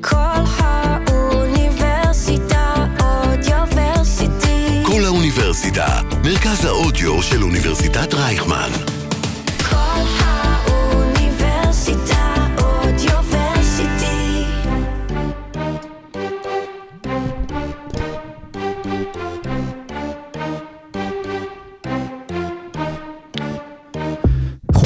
כל האוניברסיטה אודיוורסיטי. כל האוניברסיטה, מרכז האודיו של אוניברסיטת רייכמן.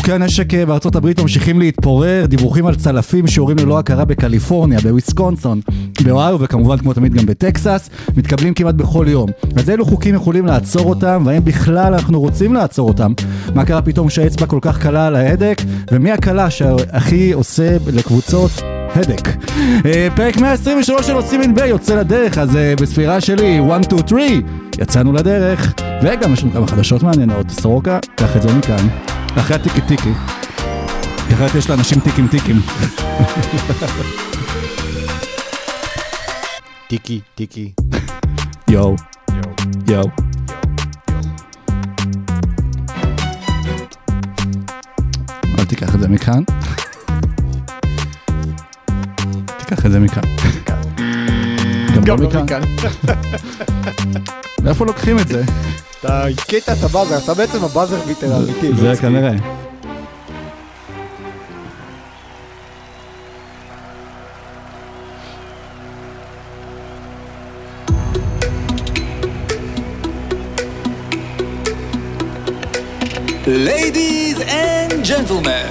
חוקי הנשק אה, בארצות הברית ממשיכים להתפורר, דיווחים על צלפים שיורים ללא הכרה בקליפורניה, בוויסקונסון, באוהיו וכמובן כמו תמיד גם בטקסס, מתקבלים כמעט בכל יום. אז אילו חוקים יכולים לעצור אותם, והאם בכלל אנחנו רוצים לעצור אותם? מה קרה פתאום שהאצבע כל כך קלה על ההדק? ומי הקלה שהכי עושה לקבוצות הדק. אה, פרק 123 של עושים אין יוצא לדרך, אז אה, בספירה שלי, 1, 2, 3, יצאנו לדרך, וגם יש לנו כמה חדשות מעניינות. סורוקה, קח את זה מכאן. אחרי הטיקי טיקי. כי אחרת יש לאנשים טיקים טיקים. טיקי, טיקי. יואו, יואו. אל תיקח את זה מכאן. תיקח את זה מכאן. גם לא מכאן. מאיפה לוקחים את זה? אתה הכית את הבאזר, אתה בעצם הבאזר ביטר האמיתי. זה לא כנראה. Ladies and gentlemen,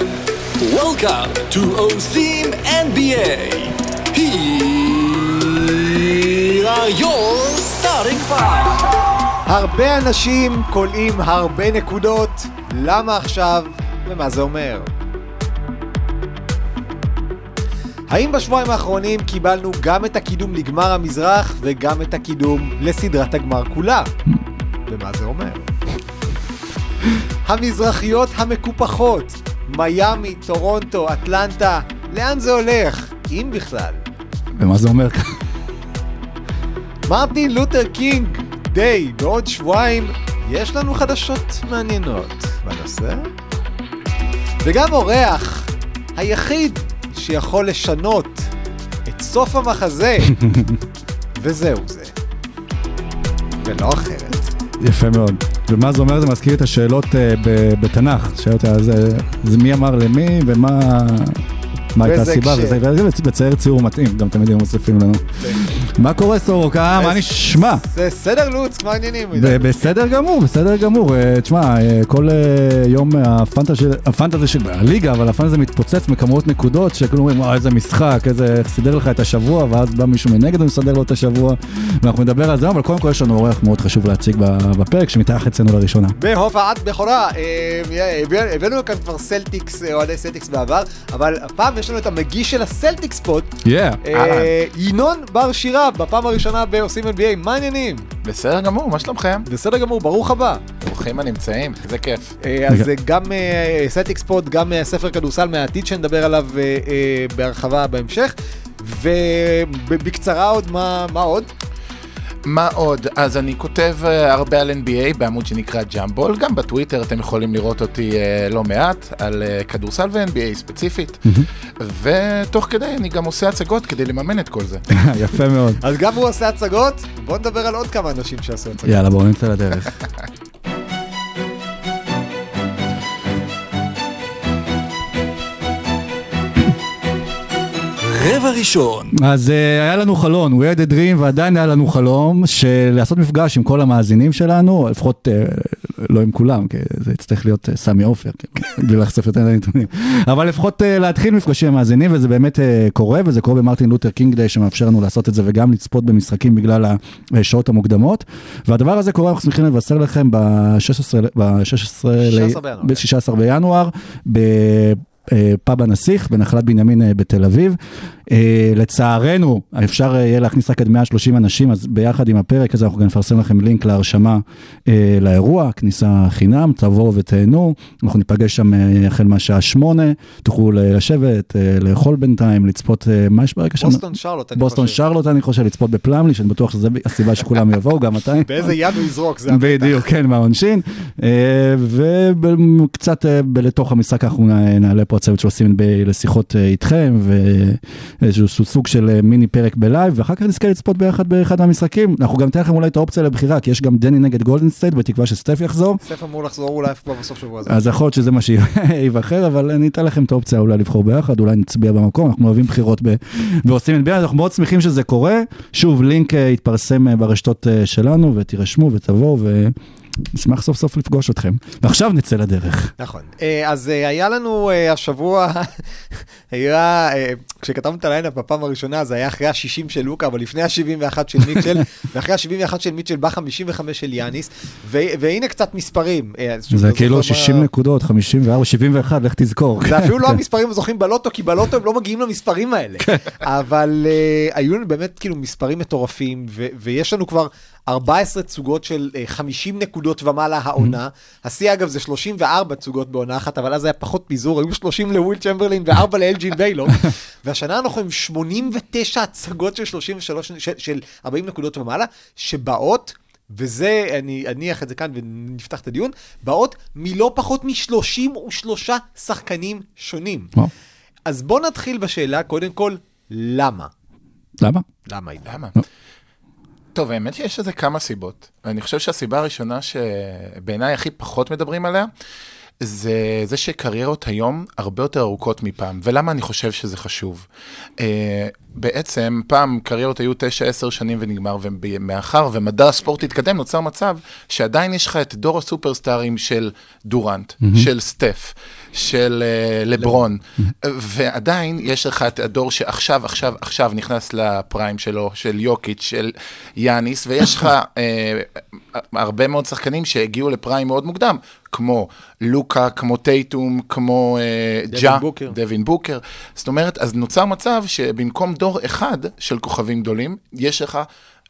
welcome to OSIM NBA. Here are your starting five. הרבה אנשים כולאים הרבה נקודות, למה עכשיו ומה זה אומר? האם בשבועיים האחרונים קיבלנו גם את הקידום לגמר המזרח וגם את הקידום לסדרת הגמר כולה? ומה זה אומר? המזרחיות המקופחות, מיאמי, טורונטו, אטלנטה, לאן זה הולך? אם בכלל. ומה זה אומר? מרטין לותר קינג day, בעוד שבועיים יש לנו חדשות מעניינות בנושא. וגם אורח היחיד שיכול לשנות את סוף המחזה, וזהו זה. ולא אחרת. יפה מאוד. ומה זה אומר? זה מזכיר את השאלות ב- בתנ"ך. שאלות, אז, אה, זה מי אמר למי ומה מה הייתה הסיבה. וזה וזה בצייר ציור מתאים, גם תמיד היו מוסיפים לנו. מה קורה סורוקה? מה נשמע? זה סדר לוץ, מה העניינים? בסדר גמור, בסדר גמור. אה, תשמע, אה, כל אה, יום הפנטה של- הפנטזי של הליגה, אבל הפנטזי מתפוצץ מכמות נקודות, שכאילו אומרים, וואי, איזה משחק, איזה, איך סידר לך את השבוע, ואז בא מישהו מנגד ומסדר לו את השבוע, ואנחנו נדבר על זה, אבל קודם כל יש לנו אורח מאוד חשוב להציג בפרק, שמתארח אצלנו לראשונה. בהופעת בכורה, אה, הבאנו כאן כבר סלטיקס, אה, אוהדי סלטיקס בעבר, אבל הפעם יש לנו את המגיש של הסלטיקס פוד. אה, ינון בר שירה, בפעם הראשונה בעושים NBA, מה העניינים? בסדר גמור, מה שלומכם? בסדר גמור, ברוך הבא. ברוכים הנמצאים, איזה כיף. אה, אז אה, גם אה, סלטיקס פוד, גם ספר כדורסל מהעתיד שנדבר עליו בהרחבה בהמשך, ובקצרה עוד, מה מה עוד? מה עוד? אז אני כותב אה, הרבה על NBA בעמוד שנקרא ג'אמבול, גם בטוויטר אתם יכולים לראות אותי אה, לא מעט על אה, כדורסל ו-NBA ספציפית, ותוך כדי אני גם עושה הצגות כדי לממן את כל זה. יפה מאוד. אז גם הוא עושה הצגות, בואו נדבר על עוד כמה אנשים שעשו הצגות. יאללה, בואו נמצא לדרך. רבע ראשון, אז uh, היה לנו חלום, we had a dream, ועדיין היה לנו חלום של לעשות מפגש עם כל המאזינים שלנו, לפחות uh, לא עם כולם, כי זה יצטרך להיות uh, סמי עופר, כאילו, בלי לחשוף יותר נתונים, אבל לפחות uh, להתחיל מפגשים עם מאזינים, וזה באמת uh, קורה, וזה קורה במרטין לותר קינג day, שמאפשר לנו לעשות את זה, וגם לצפות במשחקים בגלל השעות המוקדמות, והדבר הזה קורה, אנחנו שמחים לבשר לכם ב-16 ב-16 בינואר. ב-16 בינואר, ב... אה, פאב הנסיך בנחלת בנימין בתל אביב. אה, לצערנו, אפשר אה, יהיה להכניס רק עד 130 אנשים, אז ביחד עם הפרק הזה אנחנו גם נפרסם לכם לינק להרשמה אה, לאירוע, כניסה חינם, תבואו ותהנו, אנחנו ניפגש שם אה, החל מהשעה שמונה, תוכלו ל- לשבת, אה, לאכול בינתיים, לצפות, אה, מה יש ברקע שם? בוסטון שרלוט, אני בוסטון חושב. שרלוט, אני חושב, לצפות בפלמלי, שאני בטוח שזו הסיבה שכולם יבואו, גם אתה. באיזה יד הוא יזרוק, זה בדיוק, כן, מהעונשין. אה, וקצת אה, לתוך המשחק אנחנו נעלה פה הצוות של עושים לשיחות אה, איתכם, ואיזשהו סוג של אה, מיני פרק בלייב, ואחר כך נזכה לצפות ביחד באחד מהמשחקים. אנחנו גם ניתן לכם אולי את האופציה לבחירה, כי יש גם דני נגד גולדן סטייט, בתקווה שסטף יחזור. סטף אמור לחזור אולי כבר בסוף שבוע הזה. אז יכול להיות שזה מה שייבחר, אבל אני אתן לכם את האופציה אולי לבחור ביחד, אולי נצביע במקום, אנחנו אוהבים בחירות ב- ועושים את ביחד, אנחנו מאוד שמחים שזה קורה. שוב, לינק אה, יתפרסם אה, ברשתות שלנו, ותירשמו ותבואו, ונשמח סוף סוף לפגוש אתכם. ועכשיו נצא לדרך. נכון. אה, אז אה, היה לנו אה, השבוע, היה, כשכתבנו את ה lineup בפעם הראשונה, זה היה אחרי ה-60 של לוקה, אבל לפני ה-71 של מיטשל, ואחרי ה-71 של מיטשל בא 55 של יאניס, והנה קצת מספרים. זה לא כאילו זוכר מה- 60 נקודות, 54, 71, לך תזכור. זה אפילו לא המספרים הזוכים בלוטו, כי בלוטו הם לא מגיעים למספרים האלה. אבל uh, היו לנו באמת כאילו מספרים מטורפים, ויש לנו כבר 14 תצוגות של uh, 50 נקודות ומעלה העונה. השיא אגב זה 34 תצוגות בעונה אחת, אבל אז היה פחות פיזור, היו 30 לוויל צ'מברלין ו-4 לאלג'ין ביילו. והשנה אנחנו עם 89 הצגות של 33, של, של 40 נקודות ומעלה, שבאות... וזה, אני אניח את זה כאן ונפתח את הדיון, באות מלא פחות מ-33 שחקנים שונים. אז בואו נתחיל בשאלה, קודם כל, למה? למה? למה? למה? טוב, האמת שיש לזה כמה סיבות. אני חושב שהסיבה הראשונה שבעיניי הכי פחות מדברים עליה, זה זה שקריירות היום הרבה יותר ארוכות מפעם. ולמה אני חושב שזה חשוב? Uh, בעצם, פעם קריירות היו 9-10 שנים ונגמר, ומאחר ומדע הספורט התקדם, נוצר מצב שעדיין יש לך את דור הסופרסטארים של דורנט, mm-hmm. של סטף, של uh, לברון, ועדיין יש לך את הדור שעכשיו, עכשיו, עכשיו נכנס לפריים שלו, של יוקיץ', של יאניס, ויש לך uh, הרבה מאוד שחקנים שהגיעו לפריים מאוד מוקדם, כמו לוקה, כמו טייטום, כמו uh, דווין ג'ה, בוקר. דווין בוקר. זאת אומרת, אז נוצר מצב שבמקום דור אחד של כוכבים גדולים, יש לך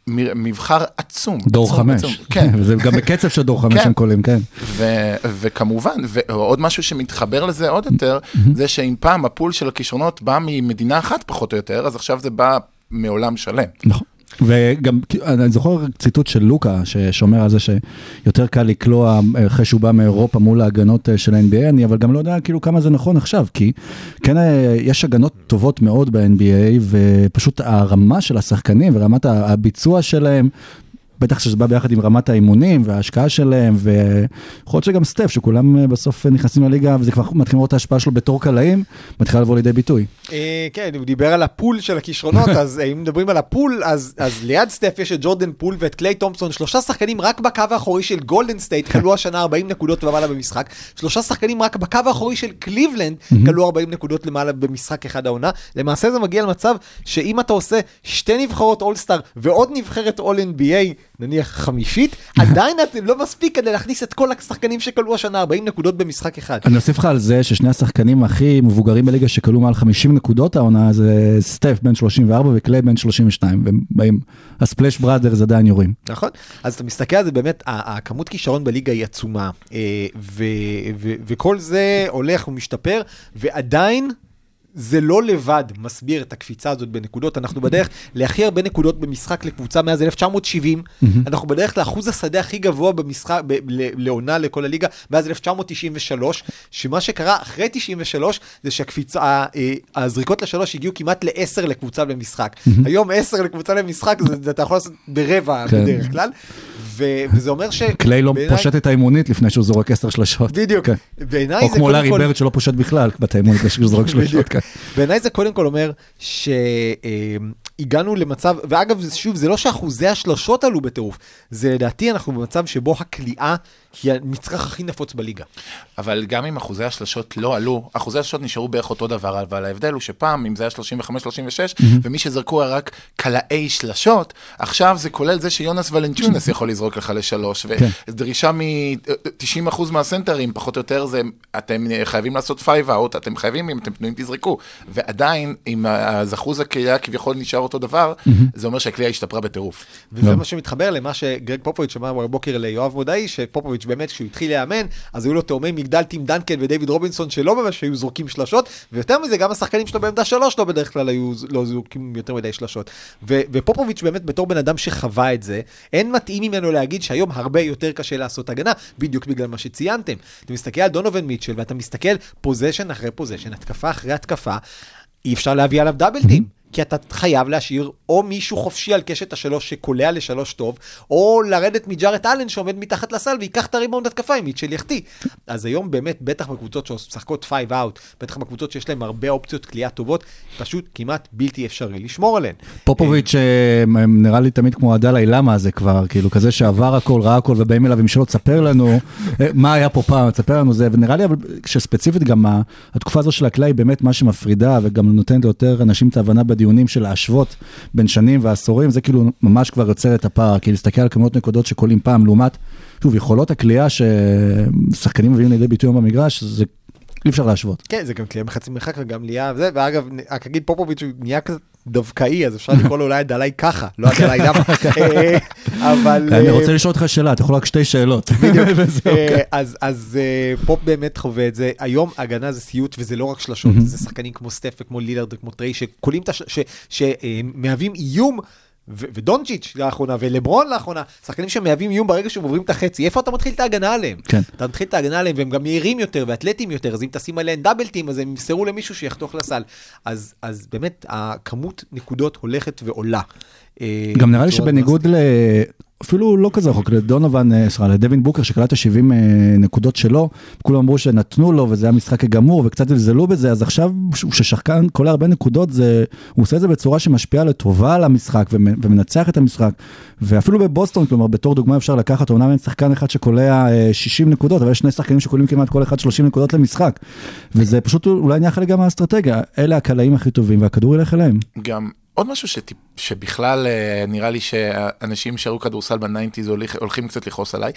מבחר עצום. דור עצום, חמש. עצום. כן. וזה גם בקצב של דור חמש כן. הם קולים, כן. ו- וכמובן, ועוד משהו שמתחבר לזה עוד יותר, זה שאם פעם הפול של הכישרונות בא ממדינה אחת פחות או יותר, אז עכשיו זה בא מעולם שלם. נכון. וגם, אני זוכר ציטוט של לוקה, ששומר על זה שיותר קל לקלוע אה, אחרי שהוא בא מאירופה מול ההגנות אה, של ה-NBA, אני אבל גם לא יודע כאילו כמה זה נכון עכשיו, כי כן אה, יש הגנות טובות מאוד ב-NBA, ופשוט הרמה של השחקנים ורמת הביצוע שלהם, בטח שזה בא ביחד עם רמת האימונים וההשקעה שלהם, ויכול להיות שגם סטף, שכולם אה, בסוף נכנסים לליגה, וזה כבר מתחילים לראות את ההשפעה שלו בתור קלעים, מתחילה לבוא לידי ביטוי. אה, כן, הוא דיבר על ה pool של הכישרונות, אז אה, אם מדברים על ה pool, אז, אז ליד סטף יש את ג'ורדן פול ואת קליי תומפסון, שלושה שחקנים רק בקו האחורי של גולדן סטייט, קלעו השנה 40 נקודות ומעלה במשחק, שלושה שחקנים רק בקו האחורי של קליבלנד, קלעו 40 נקודות למעלה במשחק אחד העונה. למעשה זה מגיע למצב שאם אתה עושה שתי נבחרות אולסטאר ועוד נבחרת אול NBA, נניח חמישית, עדיין לא מספיק כדי להכניס את כל השחקנים שכלו השנה 40 נקודות במשחק אחד. אני אוסיף לך על זה ששני השחקנים הכי מבוגרים בליגה שכלו מעל 50 נקודות העונה זה סטף בן 34 וקליי בן 32 והם באים, הספלאש בראדרס עדיין יורים. נכון, אז אתה מסתכל על זה באמת, הכמות כישרון בליגה היא עצומה, אה, וכל זה הולך ומשתפר, ועדיין זה לא לבד מסביר את הקפיצה הזאת בנקודות, אנחנו בדרך להכי הרבה נקודות במשחק לקבוצה מאז 1970, אנחנו בדרך לאחוז השדה הכי גבוה במשחק, ב- ל- לעונה לכל הליגה, מאז 1993, שמה שקרה אחרי 93 זה שהקפיצה, אה, הזריקות לשלוש הגיעו כמעט לעשר לקבוצה במשחק. היום עשר לקבוצה למשחק, זה, זה אתה יכול לעשות ברבע כן. בדרך כלל, ו- וזה אומר ש... קליי לא בעיניי- פושט את האימונית לפני שהוא זורק 10 שלשות. בדיוק, כן. בעיניי או זה כמו קודם לארי כל... ברד שלא פושט בכלל בתי האימונית לפני שהוא זורק שלשות. כן. בעיניי זה קודם כל אומר שהגענו למצב, ואגב, שוב, זה לא שאחוזי השלשות עלו בטירוף, זה לדעתי אנחנו במצב שבו הכליאה היא המצרך הכי נפוץ בליגה. אבל גם אם אחוזי השלשות לא עלו, אחוזי השלשות נשארו בערך אותו דבר, אבל ההבדל הוא שפעם, אם זה היה 35-36, ומי שזרקו היה רק קלעי שלשות, עכשיו זה כולל זה שיונאס ולנצ'יונאס יכול לזרוק לך לשלוש, כן. ודרישה מ-90% מהסנטרים, פחות או יותר, זה, אתם חייבים לעשות five out, אתם חייבים, אם אתם פנויים תזרקו, ועדיין, אם אז אחוז הקליעה כביכול נשאר אותו דבר, זה אומר שהקליעה השתפרה בטירוף. וזה לא. מה שמתחבר למה שגרג פופוביץ' אמר בבוקר ליואב מודעי, שפופוביץ' באמת כשהוא התחיל לאמן, אז היו לו תאומי מגדל טים דנקן ודייוויד רובינסון שלא ממש היו זורקים שלשות, ויותר מזה גם השחקנים שלו בעמדה שלוש לא בדרך כלל היו לא זורקים יותר מדי שלשות. ו- ופופוביץ' באמת בתור בן אדם שחווה את זה, אין מתאים ממנו להגיד שהיום הרבה יותר קשה לעשות הגנה, בדיוק בגלל מה שציינתם. אתה מסתכל על דונובין מיטשל ואתה מסתכל possession אחרי possession, התקפה אחרי התקפה, אי אפשר להביא עליו double team. כי אתה חייב להשאיר או מישהו חופשי על קשת השלוש שקולע לשלוש טוב, או לרדת מג'ארט אלן שעומד מתחת לסל וייקח את הריבאונד התקפה אם מיטשל יחטיא. אז היום באמת, בטח בקבוצות שמשחקות five out, בטח בקבוצות שיש להן הרבה אופציות קליעה טובות, פשוט כמעט בלתי אפשרי לשמור עליהן. פופוביץ' אה, נראה לי תמיד כמו הדלאי למה הזה כבר, כאילו כזה שעבר הכל, ראה הכל ובאים אליו עם שאלות, תספר לנו אה, מה היה פה פעם, תספר לנו זה, ונראה לי אבל שספציפית גם התקופה הזו של הקלעי באמת מה שמפרידה וגם נותנת ליותר אנשים את ההבנה בדיונים של להשוות בין שנים ועשורים, זה כאילו ממש כבר יוצר את הפער, כי להסתכל על כמויות נקודות שקולים פעם לעומת, שוב, יכולות הקליעה ששחקנים מביאים לידי ביטוי במגרש, זה אי אפשר להשוות. כן, זה גם קליעה מחצי מרחק וגם קליעה וזה, ואגב, רק אגיד פופוביץ' הוא נהיה כזה דווקאי, אז אפשר לקרוא לו אולי הדלאי ככה, לא הדלאי למה. אה, אבל... אני אה, רוצה לשאול אותך שאלה, אתה יכול רק שתי שאלות. אה, כן. אז אה, פופ באמת חווה את זה. היום הגנה זה סיוט וזה לא רק שלשות, זה שחקנים כמו סטף וכמו לילארד וכמו טריי שמהווים איום. ו- ודונצ'יץ' לאחרונה, ולברון לאחרונה, שחקנים שמהווים איום ברגע שהם עוברים את החצי, איפה אתה מתחיל את ההגנה עליהם? כן. אתה מתחיל את ההגנה עליהם, והם גם מהירים יותר ואתלטים יותר, אז אם תשים עליהם double team, אז הם ימסרו למישהו שיחתוך לסל. אז, אז באמת, הכמות נקודות הולכת ועולה. אה, גם נראה לי שבניגוד ל... אפילו לא כזה רחוק, לדונובן, אה, סליחה, לדווין בוקר שקלט את ה-70 נקודות שלו, כולם אמרו שנתנו לו וזה היה משחק גמור וקצת זלזלו בזה, אז עכשיו שהוא- ששחקן קולע הרבה נקודות, זה, הוא עושה את זה בצורה שמשפיעה לטובה על המשחק ומ- ומנצח את המשחק. ואפילו בבוסטון, כלומר, בתור דוגמה אפשר לקחת, אומנם אין שחקן אחד שקולע אה, 60 נקודות, אבל יש שני שחקנים שקולעים כמעט כל אחד 30 נקודות למשחק. וזה פשוט אולי נהיה חלק גם מהאסטרטגיה, אלה הקלעים הכי טובים והכדור ילך אליהם. גם עוד משהו שטיפה, שבכלל אה, נראה לי שאנשים שראו כדורסל ב nineties הולכים קצת לכעוס עליי.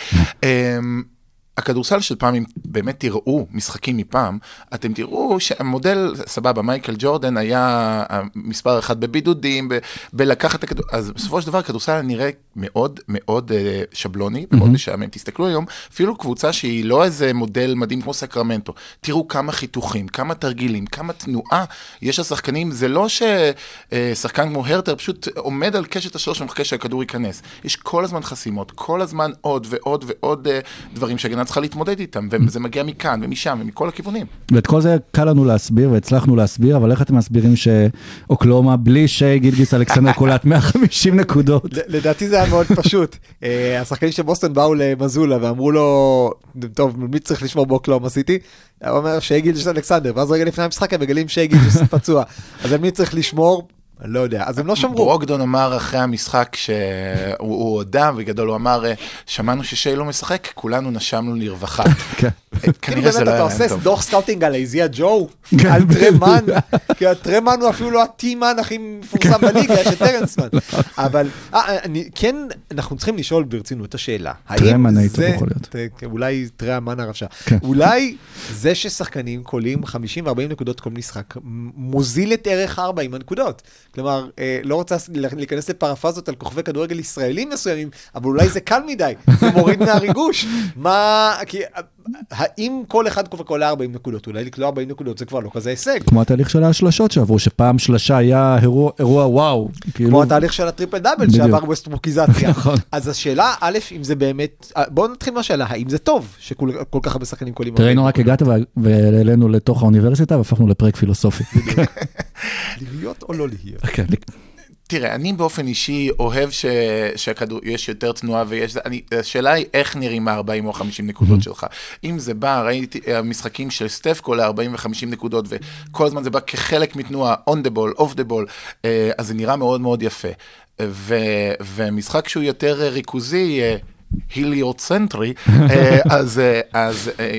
הכדורסל של פעם, אם באמת תראו משחקים מפעם, אתם תראו שהמודל, סבבה, מייקל ג'ורדן היה מספר אחד בבידודים, ב- בלקחת את הכדור, אז בסופו של דבר הכדורסל נראה מאוד מאוד אה, שבלוני, מאוד משעמם. תסתכלו היום, אפילו קבוצה שהיא לא איזה מודל מדהים כמו סקרמנטו, תראו כמה חיתוכים, כמה תרגילים, כמה תנועה יש לשחקנים, זה לא ששחקן כמו הרטר פשוט עומד על קשת השלוש ומחכה שהכדור ייכנס. יש כל הזמן חסימות, כל הזמן עוד ועוד ועוד אה, דברים שהגנה צריכה להתמודד איתם, וזה מגיע מכאן ומשם ומכל הכיוונים. ואת כל זה קל לנו להסביר והצלחנו להסביר, אבל איך אתם מסבירים שאוקלאומה בלי שי גילגיס אלכסנדר קולט 150 נקודות? לדעתי זה היה מאוד פשוט. אה, השחקנים של בוסטון באו למאזולה ואמרו לו, טוב, מי צריך לשמור באוקלהומה סיטי? הוא אומר של אלכסנדר, ואז רגע לפני המשחק הם מגלים שייגיל פצוע. אז על מי צריך לשמור? אני לא יודע. אז הם לא שמרו. ברוקדון אמר אחרי המשחק שהוא הוא הודה, בגדול הוא אמר, שמענו ששיי לא משחק, כולנו נשמנו לרווחה. כן. כאילו כנראה זה לא אתה היה עושה להם טוב. דוח scouting על אייזיה ג'ו, על טרה מאן, כי הטרמן הוא אפילו לא הטימן הכי מפורסם בליגה, יש את טרנסמן. אבל אה, אני- כן, אנחנו צריכים לשאול ברצינות את השאלה. טרמן הייתי זה- יכול להיות. אולי טרמן הרשע. כן. אולי זה ששחקנים קולים 50 ו-40 נקודות כל משחק, מוזיל את ערך 4 עם הנקודות. כלומר, אה, לא רוצה להיכנס לפרפזות על כוכבי כדורגל ישראלים מסוימים, אבל אולי זה קל מדי, זה מוריד מהריגוש. מה, כי אה, האם כל אחד קולע 40 נקודות? אולי לקלוע 40 נקודות זה כבר לא כזה הישג. כמו התהליך של השלשות שעברו, שפעם שלשה היה אירוע, אירוע וואו. כאילו, כמו התהליך של הטריפל דאבל בדיוק. שעבר ווסטברוקיזציה. נכון. אז השאלה, א', אם זה באמת, אה, בואו נתחיל מהשאלה, האם זה טוב שכל כל כך הרבה שחקנים קולים? תראה, 40 הנה רק הגעת וה- והעלינו לתוך האוניברסיטה והפכנו לפרק פילוסופי. להיות או לא להיות? תראה, אני באופן אישי אוהב ש... שהכדור, יש יותר תנועה ויש... אני... השאלה היא איך נראים ה-40 או 50 נקודות שלך. אם זה בא, ראיתי אה, משחקים של סטף קולה 40 ו-50 נקודות, וכל הזמן זה בא כחלק מתנועה, on the ball, off the ball, אה, אז זה נראה מאוד מאוד יפה. ו... ומשחק שהוא יותר אה, ריכוזי, אה, היליוצנטרי, אה, אז, אה, אז אה,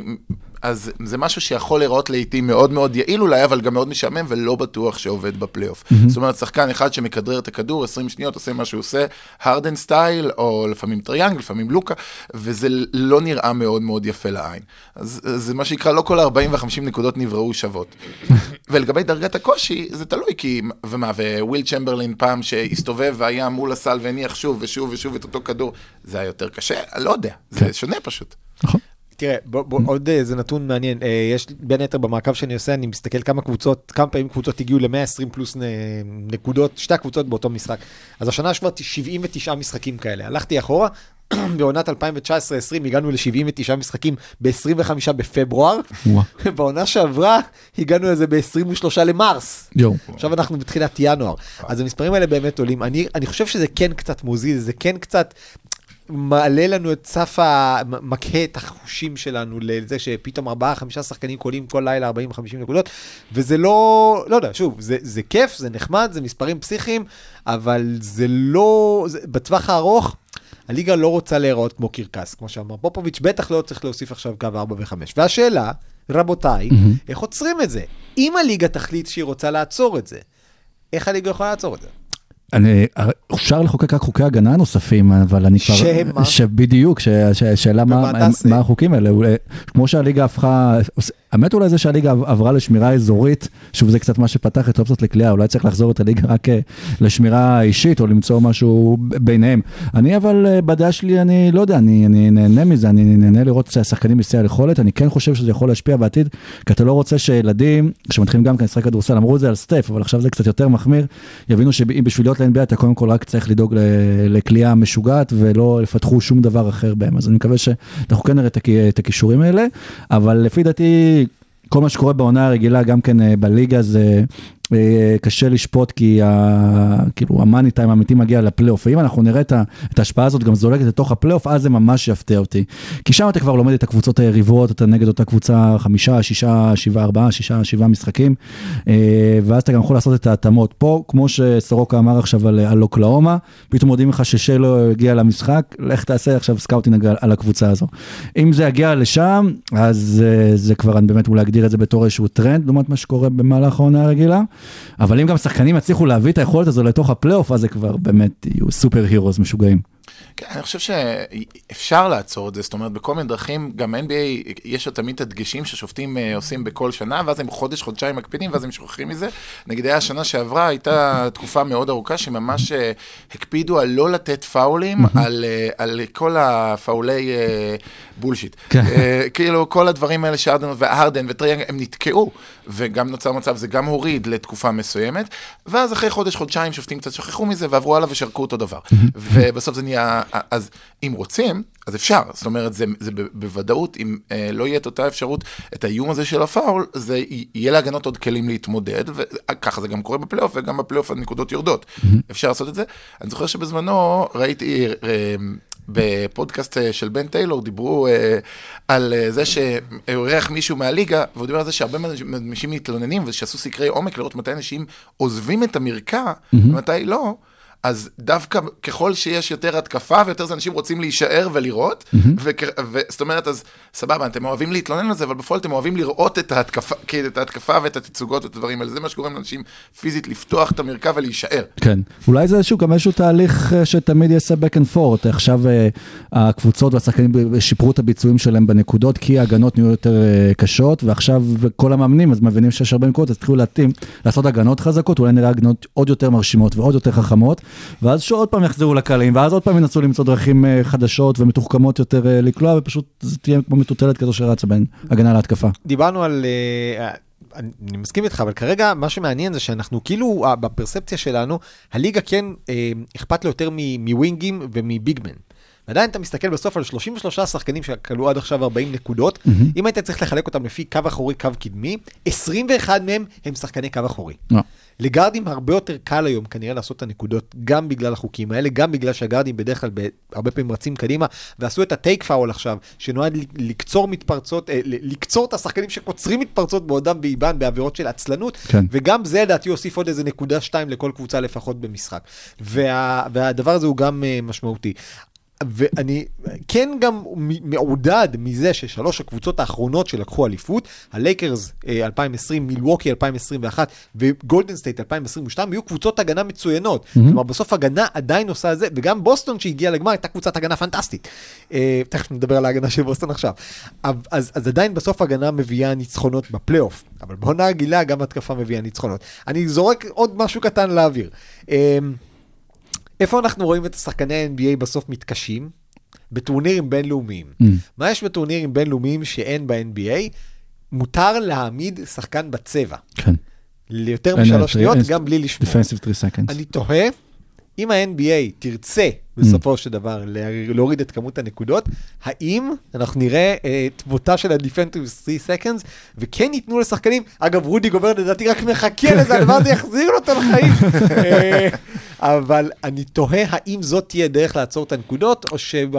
אז זה משהו שיכול להיראות לעיתים מאוד מאוד יעיל אולי, אבל גם מאוד משעמם ולא בטוח שעובד בפלייאוף. זאת אומרת, שחקן אחד שמכדרר את הכדור, 20 שניות, עושה מה שהוא עושה, הרדן סטייל, או לפעמים טריאנגל, לפעמים לוקה, וזה לא נראה מאוד מאוד יפה לעין. אז זה מה שנקרא, לא כל ה-40 וה-50 נקודות נבראו שוות. ולגבי דרגת הקושי, זה תלוי, כי, ומה, וויל צ'מברלין פעם שהסתובב והיה מול הסל והניח שוב ושוב ושוב את אותו כדור, זה היה יותר קשה? לא יודע, זה כן. שונה פשוט. נכון. תראה, בוא, בוא, עוד איזה נתון מעניין, אה, יש בין היתר במעקב שאני עושה, אני מסתכל כמה קבוצות, כמה פעמים קבוצות הגיעו ל-120 פלוס נקודות, שתי הקבוצות באותו משחק. אז השנה יש כבר 79 משחקים כאלה. הלכתי אחורה, בעונת 2019-2020 הגענו ל-79 משחקים ב-25 בפברואר. בעונה שעברה הגענו לזה ב-23 למרס. עכשיו אנחנו בתחילת ינואר. אז המספרים האלה באמת עולים. אני, אני חושב שזה כן קצת מוזיל, זה כן קצת מעלה לנו את סף ה... מ- מקהה את החושים שלנו לזה שפתאום ארבעה, חמישה שחקנים קולים כל לילה 40-50 נקודות, וזה לא, לא יודע, שוב, זה, זה כיף, זה נחמד, זה מספרים פסיכיים, אבל זה לא, זה, בטווח הארוך, הליגה לא רוצה להיראות כמו קרקס, כמו שאמר פופוביץ', בטח לא צריך להוסיף עכשיו קו 4 ו-5. והשאלה, רבותיי, איך עוצרים את זה? אם הליגה תחליט שהיא רוצה לעצור את זה, איך הליגה יכולה לעצור את זה? אני, אפשר לחוקק רק חוקי הגנה נוספים, אבל אני כבר... שהם מה? שבדיוק, השאלה מה, מה, החוקים האלה. כמו שהליגה הפכה, האמת אולי זה שהליגה עברה לשמירה אזורית, שוב זה קצת מה שפתח את אופציות לכלייה, אולי צריך לחזור את הליגה רק אה, לשמירה אישית או למצוא משהו ביניהם. אני אבל אה, בדעה שלי, אני לא יודע, אני, אני נהנה מזה, אני נהנה לראות שחקנים בשיא היכולת, אני כן חושב שזה יכול להשפיע בעתיד, כי אתה לא רוצה שילדים, שמתחילים גם כן לשחק כדורסל, אמרו את זה על סטף, אבל עכשיו זה קצת יותר מחמיר, יבינו שאם בשביל להיות ל-NBA אתה קודם כל רק צריך לדאוג ל- לכלייה משוגעת ולא יפתחו שום דבר אחר בהם. אז אני מקווה שאנחנו כן נראה את הכ- את הכישורים כל מה שקורה בעונה הרגילה, גם כן אה, בליגה זה... קשה לשפוט כי ה, כאילו המאני טיים האמיתי מגיע לפלייאוף, ואם אנחנו נראה את ההשפעה הזאת גם זולגת לתוך הפלייאוף, אז זה ממש יפתיע אותי. כי שם אתה כבר לומד את הקבוצות היריבות, אתה נגד אותה קבוצה חמישה, שישה, שבעה, ארבעה, שישה, שבעה משחקים, אה, ואז אתה גם יכול לעשות את ההתאמות. פה, כמו שסורוקה אמר עכשיו על, על אוקלאומה, פתאום מודיעים לך ששלו הגיע למשחק, לך תעשה עכשיו scouting על, על הקבוצה הזו. אם זה יגיע לשם, אז אה, זה כבר, אני באמת אולי אגדיר את זה בתור איזשהו טרנד, לעומת מה שקורה במהלך העונה הרגילה. אבל אם גם שחקנים יצליחו להביא את היכולת הזו לתוך הפלייאוף, אז זה כבר באמת יהיו super heroes משוגעים. כן, אני חושב שאפשר לעצור את זה, זאת אומרת, בכל מיני דרכים, גם NBA, יש תמיד את הדגשים ששופטים אה, עושים בכל שנה, ואז הם חודש, חודשיים מקפידים, ואז הם שוכחים מזה. נגיד, היה השנה שעברה, הייתה תקופה מאוד ארוכה, שממש אה, הקפידו על לא לתת פאולים, על, אה, על כל הפאולי בולשיט. כן. כאילו, כל הדברים האלה שארדן והרדן וטריאנג, הם נתקעו, וגם נוצר מצב, זה גם הוריד לתקופה מסוימת, ואז אחרי חודש, חודשיים, שופטים קצת שכחו מזה, ועברו הלאה ושרקו אותו דבר. ובסוף זה נהיה, אז אם רוצים, אז אפשר, זאת אומרת, זה, זה בוודאות, אם אה, לא יהיה את אותה אפשרות, את האיום הזה של הפאול, זה יהיה להגנות עוד כלים להתמודד, וככה זה גם קורה בפלייאוף, וגם בפלייאוף הנקודות יורדות. אפשר לעשות את זה. אני זוכר שבזמנו ראיתי... אה, בפודקאסט אה, של בן טיילור דיברו אה, על אה, זה שאירח מישהו מהליגה, והוא דיבר על זה שהרבה אנשים מתלוננים ושעשו סקרי עומק לראות מתי אנשים עוזבים את המרקע ומתי לא. אז דווקא ככל שיש יותר התקפה ויותר אנשים רוצים להישאר ולראות, וכ- וזאת אומרת, אז סבבה, אתם אוהבים להתלונן על זה, אבל בפועל אתם אוהבים לראות את ההתקפה, כאילו, את ההתקפה ואת התצוגות ואת הדברים האלה, זה מה שגורם לאנשים פיזית לפתוח את המרקע ולהישאר. כן, אולי זה איזשהו, גם איזשהו תהליך אה, שתמיד יעשה back and forth, עכשיו אה, הקבוצות והשחקנים שיפרו את הביצועים שלהם בנקודות, כי ההגנות נהיו יותר אה, קשות, ועכשיו כל המאמנים אז מבינים שיש הרבה נקודות, אז התחילו להתאים, לעשות הגנות חזקות, אולי נראה הגנות עוד יותר מרשימות ועוד יותר חכמות, ואז שעוד פעם יחזרו לקהלים, ואז עוד פעם ינסו למצוא דרכים אה, חדשות ומתוחכמות יותר אה, לקלוע, ופשוט זה תהיה כמו מטוטלת כזו שרצה בין הגנה להתקפה. דיברנו על... אה, אני מסכים איתך, אבל כרגע מה שמעניין זה שאנחנו כאילו, בפרספציה שלנו, הליגה כן אכפת לה יותר מווינגים ומביגמן. ועדיין אתה מסתכל בסוף על 33 שחקנים שכלו עד עכשיו 40 נקודות, אם היית צריך לחלק אותם לפי קו אחורי, קו קדמי, 21 מהם הם שחקני קו אחורי. לא. לגארדים הרבה יותר קל היום כנראה לעשות את הנקודות, גם בגלל החוקים האלה, גם בגלל שהגארדים בדרך כלל הרבה פעמים רצים קדימה, ועשו את ה take foul עכשיו, שנועד לקצור מתפרצות, אה, לקצור את השחקנים שקוצרים מתפרצות בעודם באיבם בעבירות של עצלנות, כן. וגם זה לדעתי הוסיף עוד איזה נקודה שתיים לכל קבוצה לפחות במשחק. וה, והדבר הזה הוא גם uh, משמעותי. ואני כן גם מעודד מזה ששלוש הקבוצות האחרונות שלקחו אליפות, הלייקרס אה, 2020, מילווקי 2021 וגולדן סטייט 2022, היו קבוצות הגנה מצוינות. כלומר, בסוף הגנה עדיין עושה את זה, וגם בוסטון שהגיעה לגמר הייתה קבוצת הגנה פנטסטית. אה, תכף נדבר על ההגנה של בוסטון עכשיו. אז, אז עדיין בסוף הגנה מביאה ניצחונות בפלייאוף, אבל בעונה רגילה גם התקפה מביאה ניצחונות. אני זורק עוד משהו קטן לאוויר. איפה אנחנו רואים את השחקני ה-NBA בסוף מתקשים? בטורנירים בינלאומיים. Mm. מה יש בטורנירים בינלאומיים שאין ב-NBA? מותר להעמיד שחקן בצבע. כן. ליותר משלוש שניות, גם בלי לשמור. Defensive 3 seconds. אני תוהה, אם ה-NBA תרצה בסופו של דבר לה- להוריד את כמות הנקודות, האם אנחנו נראה אה, תמותה של ה-Defensive 3 Seconds, וכן ייתנו לשחקנים, אגב, רודי גובר לדעתי רק מחכה לזה, הדבר הזה יחזיר אותו לחיים. אבל אני תוהה האם זאת תהיה דרך לעצור את הנקודות, או שעם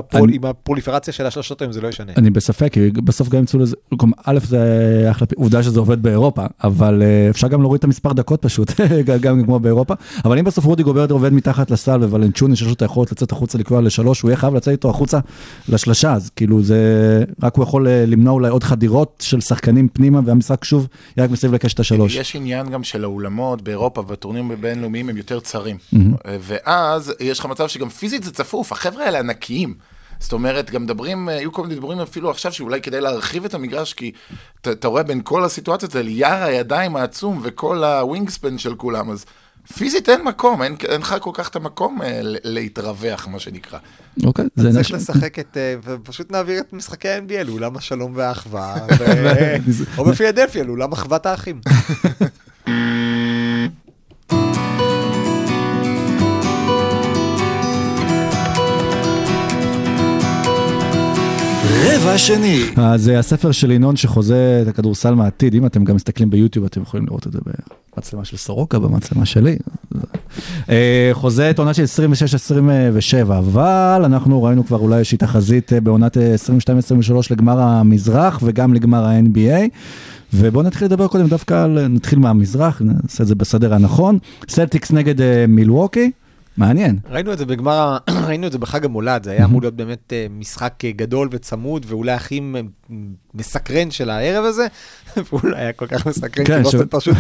הפרוליפרציה של השלושות היום זה לא ישנה. אני בספק, כי בסוף גם ימצאו לזה, כלומר, א' זה אחלה, עובדה שזה עובד באירופה, אבל אה, אפשר גם להוריד את המספר דקות פשוט, גם- גם כמו באירופה, אבל אם בסוף רודי גוברט עובד מתחת לסל וולנצ'וני שיש לו את היכולת לצאת החוצה לקבוע לשלוש, הוא יהיה חייב לצאת איתו החוצה לשלושה, אז כאילו זה, רק הוא יכול אה, למנוע אולי עוד חדירות של שחקנים פנימה, והמשחק שוב יהיה רק מסביב לקשת השלוש. יש עניין גם של האולמות באירופה והטורנירים הבינלאומיים הם יותר צרים. ואז יש לך מצב שגם פיזית זה צפוף, החבר'ה האלה ענקיים. זאת אומרת, גם מדברים, היו כל מיני דיבורים אפילו עכשיו שאולי כדאי להרחיב את המגרש, כי אתה רואה בין כל הסיטואציות האלה, יער הידיים העצום וכל הווינגספן של כולם, אז פיזית אין מקום, אין אין לך כל כך את המקום אה, להתרווח, מה שנקרא. אוקיי, זה צריך נש- לשחק את, אה, ופשוט נעביר את משחקי ה-NBA לאולם השלום והאחווה, ו- או בפילדלפיה, לאולם אחוות האחים. רבע שני. אז אה, הספר של ינון שחוזה את הכדורסל מהעתיד, אם אתם גם מסתכלים ביוטיוב, אתם יכולים לראות את זה במצלמה של סורוקה, במצלמה שלי. אה, חוזה את עונה של 26-27, אבל אנחנו ראינו כבר אולי איזושהי תחזית אה, בעונת אה, 22-23 לגמר המזרח וגם לגמר ה-NBA. ובואו נתחיל לדבר קודם דווקא על, נתחיל מהמזרח, נעשה את זה בסדר הנכון. סלטיקס נגד מילווקי, מעניין. ראינו את זה בגמר, ראינו את זה בחג המולד, זה היה אמור להיות באמת אה, משחק אה, גדול וצמוד, ואולי הכי מסקרן של הערב הזה, ואולי היה כל כך מסקרן, כן, כי בוסטון פשוט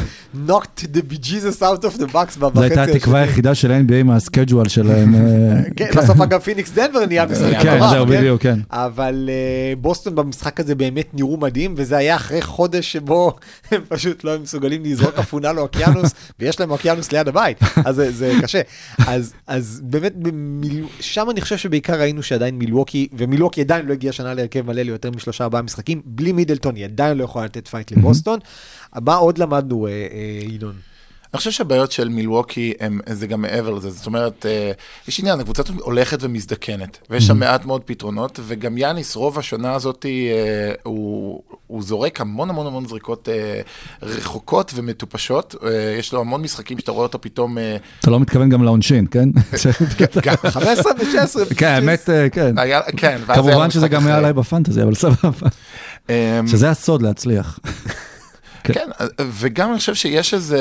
knocked the bejesus out of the box בחצי זו הייתה התקווה. היחידה של ה-NBA מהסקייג'ואל שלהם. אה, כן, בסוף אגב פיניקס דנבר נהיה משחק כן, זהו, בדיוק, כן. אבל אה, בוסטון במשחק הזה באמת נראו מדהים, וזה היה אחרי חודש שבו הם פשוט לא מסוגלים לזרוק אפונה לאוקיינוס, ויש להם אוקיינוס ליד הבית, אז זה קשה. אז, אז באמת, במיל... שם אני חושב שבעיקר ראינו שעדיין מילווקי, ומילווקי עדיין לא הגיע שנה להרכב מלא ליותר משלושה ארבעה משחקים, בלי מידלטון היא עדיין לא יכולה לתת פייט לבוסטון. מה עוד למדנו, אה, אה, ינון? אני חושב שהבעיות של מילווקי הם, זה גם מעבר לזה, זאת אומרת, אה, יש עניין, הקבוצה הולכת ומזדקנת, ויש שם מעט מאוד פתרונות, וגם יאניס, רוב השנה הזאת, אה, הוא, הוא זורק המון המון המון זריקות אה, רחוקות ומטופשות, אה, יש לו המון משחקים שאתה רואה אותו פתאום, אה, אתה לא מתכוון גם לעונשין, כן? גם, 15 ו-16. כן, האמת, כן. היה, כן, כמובן שזה גם היה. עליי בפנטזי, אבל סבבה. אה, שזה הסוד להצליח. כן. כן, וגם אני חושב שיש איזה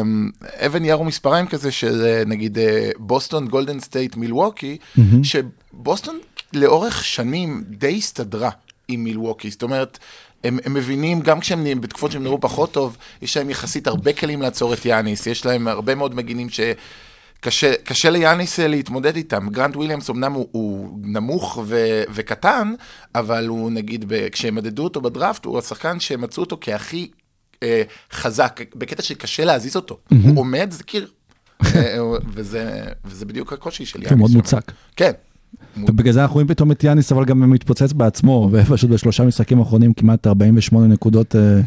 אמ, אבן נייר ומספריים כזה של אה, נגיד אה, בוסטון, גולדן סטייט, מילווקי, שבוסטון לאורך שנים די הסתדרה עם מילווקי, זאת אומרת, הם, הם מבינים, גם כשהם בתקופות שהם נראו פחות טוב, יש להם יחסית הרבה כלים לעצור את יאניס, יש להם הרבה מאוד מגינים ש... קשה, קשה ליאניס אה, להתמודד איתם. גרנט וויליאמס אמנם הוא, הוא נמוך ו, וקטן, אבל הוא נגיד, ב, כשהם מדדו אותו בדראפט, הוא השחקן שהם מצאו אותו כהכי אה, חזק, בקטע שקשה להזיז אותו. הוא עומד, זה קיר. אה, וזה, וזה בדיוק הקושי של יאניס. כן, מאוד מוצק. כן. ובגלל זה אנחנו רואים פתאום את יאניס, אבל גם מתפוצץ בעצמו, ופשוט בשלושה משחקים האחרונים כמעט 48 נקודות אה,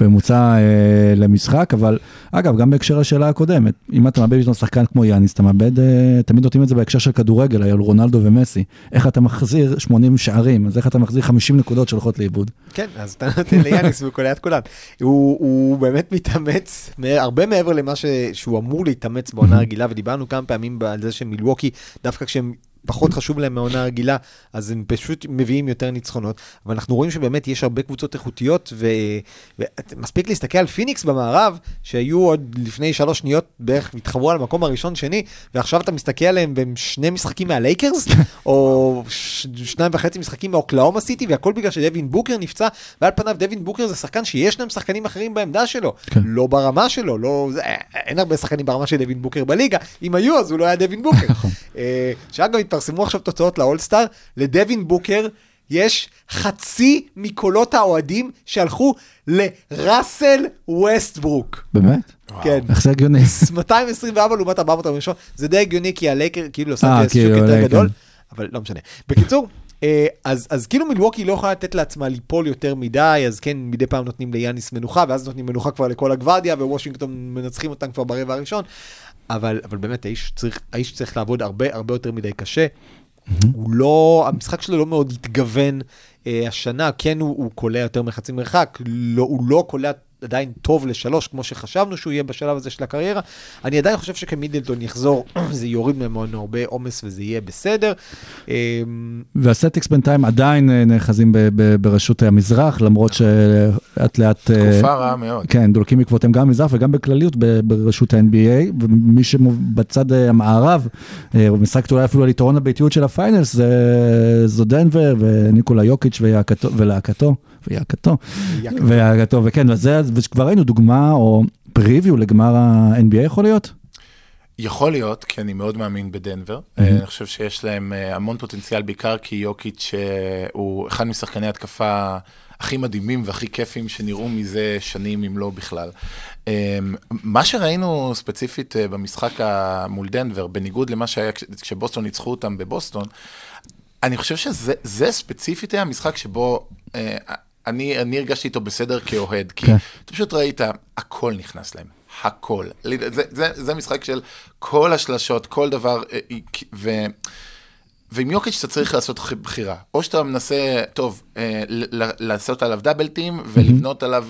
בממוצע אה, למשחק, אבל אגב, גם בהקשר לשאלה הקודמת, אם אתה מאבד פתאום שחקן כמו יאניס, אתה מאבד, אה, תמיד נותנים את זה בהקשר של כדורגל, היה רונלדו ומסי, איך אתה מחזיר 80 שערים, אז איך אתה מחזיר 50 נקודות שהולכות לאיבוד. כן, אז אתה נותן ליאניס והוא קולע את כולן. הוא, הוא באמת מתאמץ הרבה מעבר למה ש, שהוא אמור להתאמץ בעונה רגילה, ודיברנו כמה פעמים על זה שמילווקי, דווקא כשהם פחות חשוב להם מהעונה הרגילה, אז הם פשוט מביאים יותר ניצחונות. אבל אנחנו רואים שבאמת יש הרבה קבוצות איכותיות, ו- ומספיק להסתכל על פיניקס במערב, שהיו עוד לפני שלוש שניות בערך, התחברו על המקום הראשון-שני, ועכשיו אתה מסתכל עליהם והם שני משחקים מהלייקרס, או ש- שניים וחצי משחקים מאוקלהומה סיטי, והכל בגלל שדווין בוקר נפצע, ועל פניו דווין בוקר זה שחקן שיש להם שחקנים אחרים בעמדה שלו, כן. לא ברמה שלו, לא, אין הרבה שחקנים ברמה של דווין בוקר בליגה, אם היו אז הוא לא היה דווין בוקר. אה, שאגב התפרסמו עכשיו תוצאות לאולסטאר, לדווין בוקר יש חצי מקולות האוהדים שהלכו לראסל ווסטברוק. באמת? כן. איך זה הגיוני? 224 לעומת 448, זה די הגיוני כי הלייקר, כאילו לוס אה, שוק יותר. גדול, אבל לא משנה. בקיצור, אה, אז, אז כאילו מילווקי לא יכולה לתת לעצמה ליפול יותר מדי, אז כן, מדי פעם נותנים ליאניס מנוחה, ואז נותנים מנוחה כבר לכל הגוורדיה, ווושינגטון מנצחים אותם כבר ברבע הראשון, אבל, אבל באמת האיש צריך, האיש צריך לעבוד הרבה הרבה יותר מדי קשה. הוא לא, המשחק שלו לא מאוד התגוון אה, השנה, כן הוא, הוא קולע יותר מחצי מרחק, לא, הוא לא קולע עדיין טוב לשלוש, כמו שחשבנו שהוא יהיה בשלב הזה של הקריירה. אני עדיין חושב שכשמידלטון יחזור, זה יוריד ממנו הרבה עומס וזה יהיה בסדר. אה, והסלטיקס בינתיים עדיין אה, נאחזים בראשות המזרח, למרות שלאט לאט... אה, תקופה רעה מאוד. כן, דולקים בעקבותיהם גם במזרח וגם בכלליות בראשות ה-NBA, ומי שבצד אה, המערב, אה, הוא משחק אולי אפילו על יתרון הביתיות של ה finals, זה- זו דנבר וניקולה יוקיץ' ויעקתו, ולהקתו, ויעקתו, ויעקתו, וכן, וזה, וכבר ראינו דוגמה או פריוויו לגמר ה-NBA יכול להיות? יכול להיות, כי אני מאוד מאמין בדנבר. Mhm. אה, אני חושב שיש להם אה, המון פוטנציאל, בעיקר כי יוקיץ' אה, הוא אחד משחקני התקפה הכי מדהימים והכי כיפים שנראו מזה שנים, אם לא בכלל. מה שראינו ספציפית במשחק מול דנבר, בניגוד למה שהיה כש- כשבוסטון ניצחו אותם בבוסטון, אני חושב שזה זה ספציפית היה המשחק שבו אה, אני, אני הרגשתי איתו בסדר כאוהד, כי כן. אתה פשוט ראית, הכל נכנס להם, הכל. זה, זה, זה משחק של כל השלשות, כל דבר, אה, אה, ו... ועם יוקיץ' אתה צריך לעשות בחירה. או שאתה מנסה, טוב, אה, לעשות עליו דאבל טים ולבנות עליו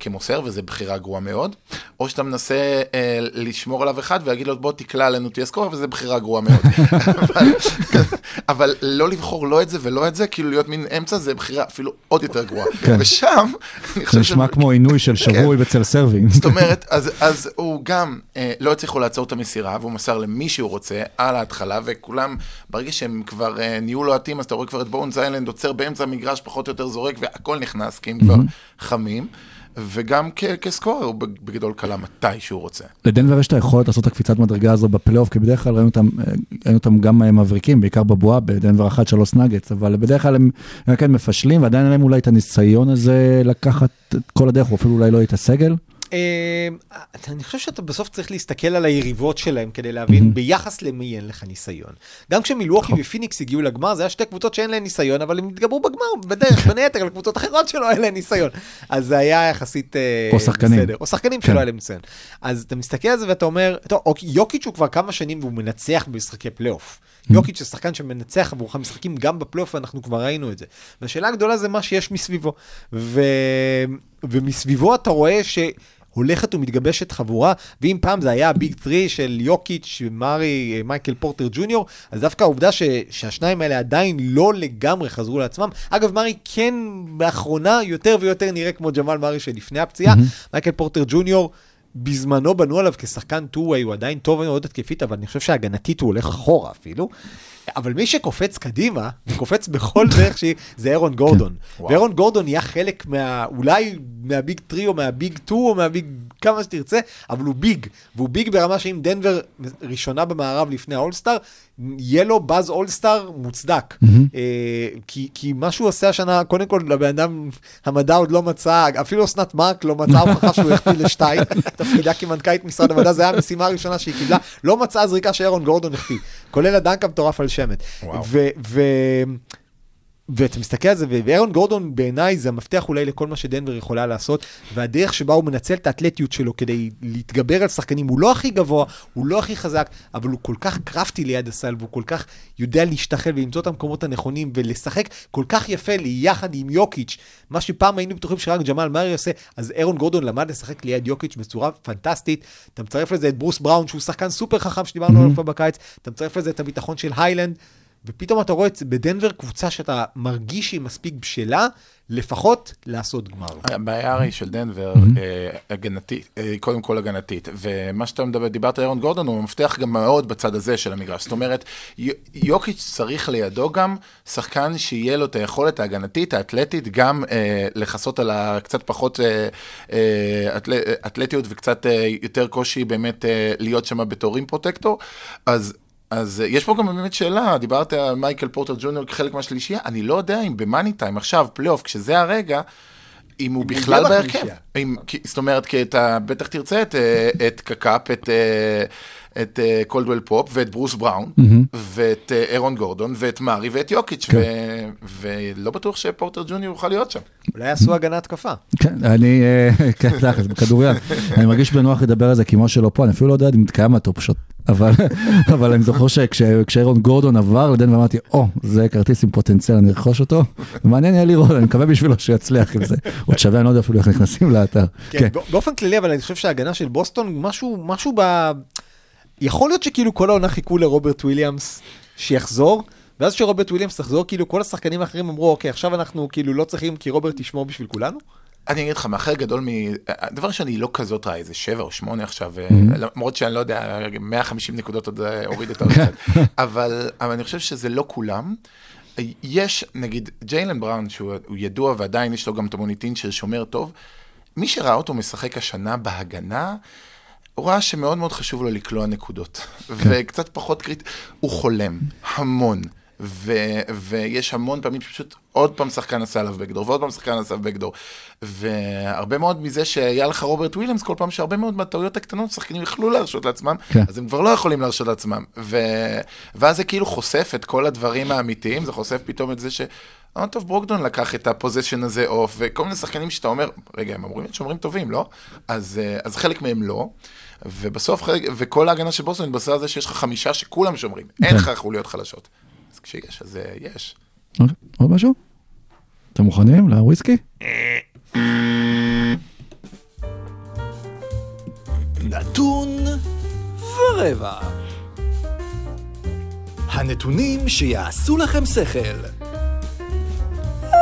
כמוסר, וזו בחירה גרועה מאוד, או שאתה מנסה אה, לשמור עליו אחד ולהגיד לו, בוא תקלע עלינו תהיה סקור, וזו בחירה גרועה מאוד. אבל, אבל לא לבחור לא את זה ולא את זה, כאילו להיות מין אמצע, זה בחירה אפילו עוד יותר גרועה. כן. ושם, זה נשמע כמו עינוי של שבוי בצל סרווין. זאת אומרת, אז, אז הוא גם אה, לא הצליחו לעצור את המסירה, והוא מסר למי שהוא רוצה על ההתחלה, וכולם, ברגע שהם כבר אה, נהיו לוהטים, אז אתה רואה כבר את בונס איילנד עוצר באמצע המגרש, פחות או יותר זורק, והכל נכנס, כי הם כבר חמים. וגם כסקורר הוא בגדול קלה מתי שהוא רוצה. לדנבר יש את היכולת לעשות את הקפיצת מדרגה הזו בפלייאוף, כי בדרך כלל ראינו אותם, אה, ראינו אותם גם אה, מבריקים, בעיקר בבועה, בדנבר 1-3 נגץ, אבל בדרך כלל הם כן מפשלים, ועדיין אין להם אולי את הניסיון הזה לקחת את כל הדרך, או אפילו אולי לא את הסגל. אה, אני חושב שאתה בסוף צריך להסתכל על היריבות שלהם כדי להבין ביחס למי אין לך ניסיון. גם כשמילווקי ופיניקס הגיעו לגמר, זה היה שתי קבוצות שאין להן ניסיון, אבל הם התגברו בגמר בדרך, בין היתר על קבוצות אחרות שלא היה להן ניסיון. אז זה היה יחסית אה, או שחקנים. בסדר. או שחקנים כן. שלא היה להם ניסיון. אז אתה מסתכל על זה ואתה אומר, טוב, אוקיי, יוקיץ' הוא כבר כמה שנים והוא מנצח במשחקי פלייאוף. יוקיץ' זה שחקן שמנצח עבורך משחקים גם בפלייאוף, ואנחנו כבר ראינו את זה. והשאלה הגדולה זה מה שיש מסביבו. ו... ומסביבו אתה רואה ש... הולכת ומתגבשת חבורה, ואם פעם זה היה ה big 3 של יוקיץ', מארי, מייקל פורטר ג'וניור, אז דווקא העובדה ש, שהשניים האלה עדיין לא לגמרי חזרו לעצמם. אגב, מארי כן באחרונה יותר ויותר נראה כמו ג'מאל מארי שלפני הפציעה. מייקל פורטר ג'וניור, בזמנו בנו עליו כשחקן 2-way, הוא עדיין טוב מאוד התקפית, אבל אני חושב שהגנתית הוא הולך אחורה אפילו. אבל מי שקופץ קדימה, וקופץ בכל דרך שהיא, זה אירון גורדון. ואירון גורדון נהיה חלק מה... אולי מה big 3 או מה big 2 או מה big כמה שתרצה, אבל הוא big. והוא big ברמה שאם דנבר ראשונה במערב לפני האולסטאר, יהיה לו באז אולסטאר מוצדק. אה, כי, כי מה שהוא עושה השנה, קודם כל לבן אדם, המדע עוד לא מצא, אפילו אסנת מארק לא מצאה הוכחה שהוא החטיא לשתיים, תפקידה כמנכ"לית משרד המדע, זו הייתה המשימה הראשונה שהיא קיבלה, לא מצאה זריקה שאירון גורדון החטיא, כולל הדנק המטורף על שמת. וואו. ו- ו- ואתה מסתכל על זה, ואירון גורדון בעיניי זה המפתח אולי לכל מה שדנבר יכולה לעשות, והדרך שבה הוא מנצל את האתלטיות שלו כדי להתגבר על שחקנים, הוא לא הכי גבוה, הוא לא הכי חזק, אבל הוא כל כך קרפטי ליד הסל, והוא כל כך יודע להשתחל ולמצוא את המקומות הנכונים, ולשחק כל כך יפה יחד עם יוקיץ', מה שפעם היינו בטוחים שרק ג'מאל מארי עושה, אז אירון גורדון למד לשחק ליד יוקיץ' בצורה פנטסטית, אתה מצרף לזה את ברוס בראון, שהוא שחקן סופר חכם שדיברנו עליו בקיץ, אתה מצרף לזה את הביטחון של היילנד, ופתאום אתה רואה בדנבר קבוצה שאתה מרגיש שהיא מספיק בשלה, לפחות לעשות גמר. הבעיה הרי של דנבר, אה, הגנתית, אה, קודם כל הגנתית, ומה שאתה מדבר, דיברת על אירון גורדון, הוא מפתח גם מאוד בצד הזה של המגרש. זאת אומרת, יוקיץ' צריך לידו גם שחקן שיהיה לו את היכולת ההגנתית, האתלטית, גם אה, לכסות על הקצת פחות אתל, אתלטיות וקצת יותר קושי באמת להיות שם בתור rim protector. אז... אז אה, יש פה גם באמת שאלה, דיברת על מייקל פורטר ג'וניור כחלק מהשלישייה, אני לא יודע אם במאני טיים עכשיו, פלייאוף, כשזה הרגע, אם הוא בכלל בהרכב. אם, זאת אומרת, כי אתה בטח תרצה את, אה, את KCP, את, אה, את אה, קאלדוול פופ ואת ברוס בראון, ואת אה, אירון גורדון, ואת מארי ואת יוקיץ', כן. ו- ולא בטוח שפורטר ג'וניור יוכל להיות שם. אולי יעשו הגנה התקפה. כן, אני, אה, כן, תכלס, בכדוריד, אני מרגיש בנוח לדבר על זה כי משה לא פה, אני אפילו לא יודע אם מתקיים ה Top Shot, אבל, אבל אני זוכר שכשאירון גורדון עבר לדנבר אמרתי, או, זה כרטיס עם פוטנציאל, אני ארכוש אותו, מעניין יהיה לראות, אני מקווה בשבילו שיצליח עם זה, עוד שווה, אני לא יודע אפילו איך נכנסים לאתר. כן, כן, בא- באופן כללי, אבל אני חושב שההגנה של בוסטון, משהו, משהו ב... יכול להיות שכאילו כל העונה חיכו לרוברט וויליאמס שיחזור, ואז שרוברט וויליאמס יחזור, כאילו כל השחקנים האחרים אמרו, אוקיי, עכשיו אנחנו כאילו לא צריכים, כי רוברט ישמור בשביל כולנו? אני אגיד לך, חלק גדול מ... דבר ראשון, היא לא כזאת רעה, איזה שבע או שמונה עכשיו, אה, למרות שאני לא יודע, 150 נקודות עוד אה, הוריד אותה עוד קצת. אבל, אבל אני חושב שזה לא כולם. יש, נגיד, ג'יילן בראון, שהוא הוא ידוע ועדיין יש לו גם את המוניטין של שומר טוב, מי שראה אותו משחק השנה בהגנה, הוא ראה שמאוד מאוד חשוב לו לקלוע נקודות. וקצת פחות קריטי, הוא חולם המון. ו- ויש המון פעמים שפשוט עוד פעם שחקן עשה עליו בקדור, ועוד פעם שחקן עשה בקדור. והרבה מאוד מזה שהיה לך רוברט וויליאמס, כל פעם שהרבה מאוד מהטעויות הקטנות, שחקנים יכלו להרשות לעצמם, כן. אז הם כבר לא יכולים להרשות לעצמם. ו- ואז זה כאילו חושף את כל הדברים האמיתיים, זה חושף פתאום את זה ש... אה, טוב, ברוקדון לקח את ה possession הזה off, וכל מיני שחקנים שאתה אומר, רגע, הם אמורים להיות שומרים טובים, לא? אז, אה, אז חלק מהם לא. ובסוף, וכל ההגנה של בוסטון מתבססה על זה שיש לך חמישה שכולם שומרים. אין לך חוליות חלשות. אז כשיש, אז אה, יש. אוקיי, עוד משהו? אתם מוכנים לוויסקי? נתון ורבע. הנתונים שיעשו לכם שכל. אה,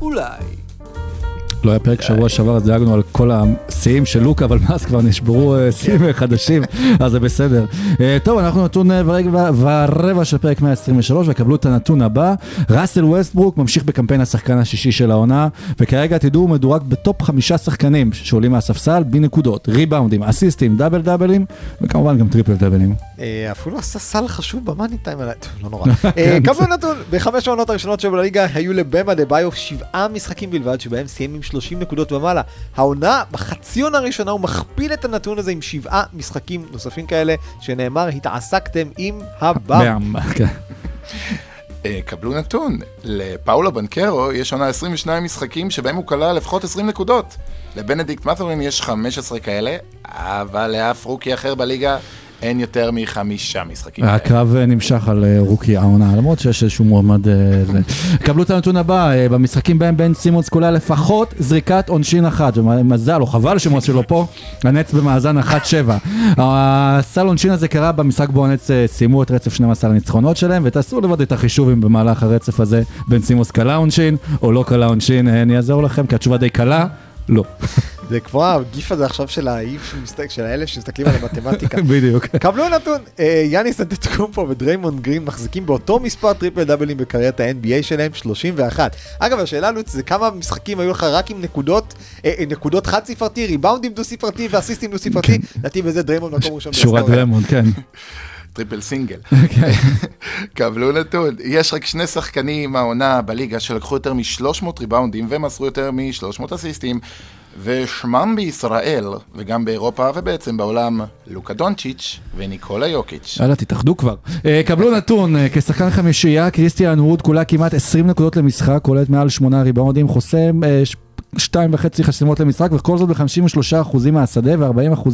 אולי. לא היה פרק שבוע שעבר, אז דילגנו על כל השיאים של לוקה, אבל מאז כבר נשברו אה, שיאים חדשים, אז זה בסדר. אה, טוב, אנחנו נתון אה, ורבע, של פרק 123, וקבלו את הנתון הבא. ראסל ווסטברוק ממשיך בקמפיין השחקן השישי של העונה, וכרגע תדעו, הוא מדורג בטופ חמישה שחקנים שעולים מהספסל בנקודות, ריבאונדים, אסיסטים, דאבל דאבלים, וכמובן גם טריפל דאבלים. אפילו עשה סל חשוב במאני טיים לא נורא. אה, קבלו נתון, בחמש העונות הראשונות בליגה היו לבאם אדבאיו שבעה משחקים בלבד, שבהם סיים עם 30 נקודות ומעלה. העונה, בחצי עונה הראשונה הוא מכפיל את הנתון הזה עם שבעה משחקים נוספים כאלה, שנאמר, התעסקתם עם הבאם. באם, כן. אה, קבלו נתון, לפאולו בנקרו יש העונה 22 משחקים שבהם הוא קלע לפחות 20 נקודות. לבנדיקט מת'ורין יש 15 כאלה, אבל לאף רוקי אחר בליגה אין יותר מחמישה משחקים. הקרב אה, נמשך על אה, רוקי העונה, למרות שיש איזשהו מועמד... אה. קבלו את הנתון הבא, במשחקים בהם בן סימונס כולה לפחות זריקת עונשין אחת, ומזל או חבל שמוס שלו פה, הנץ במאזן 1-7. הסל עונשין הזה קרה במשחק בו הנץ סיימו את רצף 12 הניצחונות שלהם, ותעשו לבד את החישוב אם במהלך הרצף הזה בן סימונס קלה עונשין או לא קלה עונשין, אני אעזור לכם, כי התשובה די קלה, לא. זה כמו הגיף הזה עכשיו של האיף של האלה שמסתכלים על המתמטיקה. בדיוק. קבלו נתון, אה, יאניס אנטטקומפו ודריימונד גרין מחזיקים באותו מספר טריפל דאבלים בקריירת ה-NBA שלהם, 31. אגב, השאלה לוץ זה כמה משחקים היו לך רק עם נקודות, אה, אה, נקודות חד ספרתי, ריבאונדים דו ספרתי ואסיסטים דו ספרתי, לדעתי בזה דריימונד מקום ראשון. שורת. דרמונד, כן. טריפל סינגל. קבלו נתון, יש רק שני שחקנים העונה בליגה שלקחו יותר מ-300 ריבאונדים ומסרו יותר מ-300 אסיסטים, ושמם בישראל, וגם באירופה ובעצם בעולם, לוקה דונצ'יץ' וניקולה יוקיץ'. יאללה, תתאחדו כבר. אה, קבלו נתון, אה, כשחקן חמישייה, קריסטיאן ווד קולע כמעט 20 נקודות למשחק, קולט מעל 8 ריבאונדים, חוסם אה, שתיים וחצי חסימות למשחק, וכל זאת ב-53% מהשדה ו-40%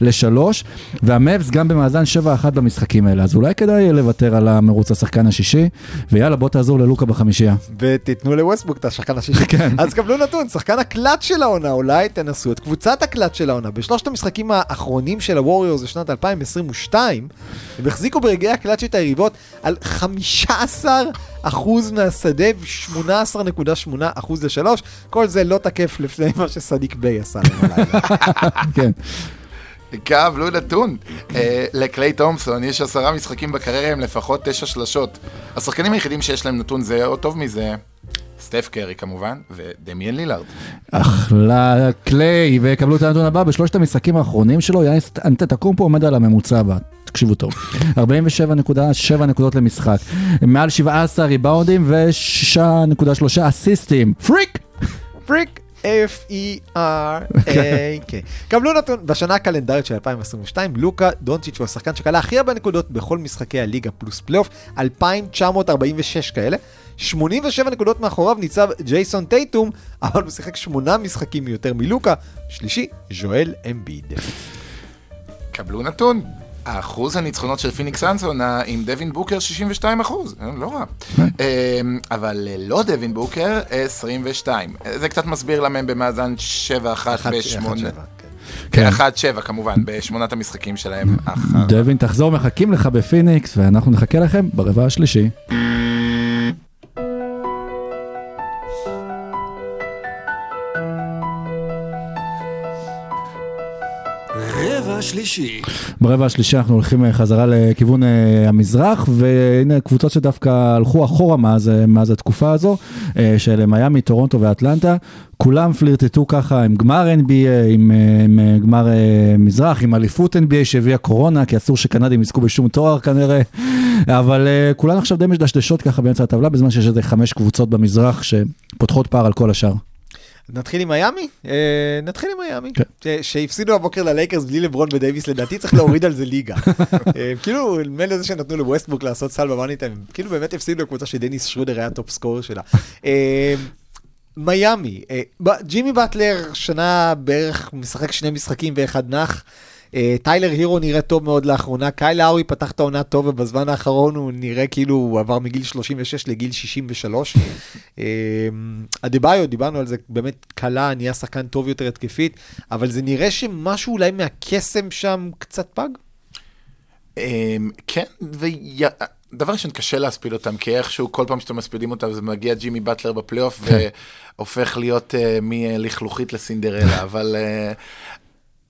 לשלוש, והמאבס גם במאזן 7-1 במשחקים האלה, אז אולי כדאי לוותר על המרוץ השחקן השישי, ויאללה, בוא תעזור ללוקה בחמישייה. ותיתנו לווסטברוק את השחקן השישי. כן. אז קבלו נתון, שחקן הקלאץ' של העונה, אולי תנסו את קבוצת הקלאץ' של העונה. בשלושת המשחקים האחרונים של הווריורס לשנת 2022, הם החזיקו ברגעי הקלאץ' את היריבות על 15 אחוז מהשדה ו-18.8 אחוז לשלוש. כל זה לא תקף לפני מה שסדיק ביי עשה להם הלילה. כן. קבלו נתון, אה, לקליי תומפסון יש עשרה משחקים בקריירה עם לפחות תשע שלשות. השחקנים היחידים שיש להם נתון זה או טוב מזה, סטף קרי כמובן, ודמיאן לילארד. אחלה קליי, ויקבלו את הנתון הבא, בשלושת המשחקים האחרונים שלו, יאניס אנטטקומפו עומד על הממוצע הבא. תקשיבו טוב, 47.7 נקודות למשחק, מעל 17 ריבאונדים ו-6.3 אסיסטים, freak! freak. F-E-R-A-K. קבלו נתון, בשנה הקלנדרית של 2022, לוקה דונצ'יץ' הוא השחקן שקלע הכי הרבה נקודות בכל משחקי הליגה פלוס פלייאוף, 2,946 כאלה. 87 נקודות מאחוריו ניצב ג'ייסון טייטום, אבל הוא שיחק שמונה משחקים יותר מלוקה. שלישי, ג'ואל אמביד. קבלו נתון. האחוז הניצחונות של פיניקס סאנס העונה עם דווין בוקר 62 אחוז, לא רע. אה, אבל ללא דווין בוקר 22. זה קצת מסביר למה הם במאזן 7-1 ב-8. כן, 1-7 כמובן, בשמונת המשחקים שלהם. דווין, תחזור, מחכים לך בפיניקס, ואנחנו נחכה לכם ברבע השלישי. רבע שלישי. ברבע השלישי אנחנו הולכים אה, חזרה לכיוון אה, המזרח, והנה קבוצות שדווקא הלכו אחורה מאז, אה, מאז התקופה הזו, של מיאמי, טורונטו ואטלנטה. כולם פלירטטו ככה עם גמר NBA, עם, עם גמר מזרח, עם אליפות NBA שהביאה קורונה, כי אסור שקנדים יזכו בשום תואר כנראה. אבל אה, כולן עכשיו די מדשדשות ככה באמצע הטבלה, בזמן שיש איזה חמש קבוצות במזרח שפותחות פער על כל השאר. נתחיל עם מיאמי? אה, נתחיל עם מיאמי. כן. שהפסידו הבוקר ללייקרס בלי לברון ודייוויס, לדעתי צריך להוריד על זה ליגה. אה, כאילו, מילא זה שנתנו לווסטברוק לעשות סל במאני טיים, כאילו באמת הפסידו לקבוצה שדניס שרודר היה top scorer שלה. אה, מיאמי, ג'ימי באטלר שנה בערך משחק שני משחקים ואחד נח. אה, טיילר הירו נראה טוב מאוד לאחרונה, קייל לאורי פתח את העונה טוב ובזמן האחרון הוא נראה כאילו הוא עבר מגיל 36 לגיל 63. אה, אדה-ביו, דיברנו על זה, באמת קלה, נהיה שחקן טוב יותר התקפית, אבל זה נראה שמשהו אולי מהקסם שם קצת פג? אמ, כן, ודבר ראשון קשה להספיד אותם, כי איכשהו כל פעם שאתם מספידים אותם זה מגיע ג'ימי באטלר בפלייאוף והופך להיות אה, מלכלוכית לסינדרלה, אבל... אה,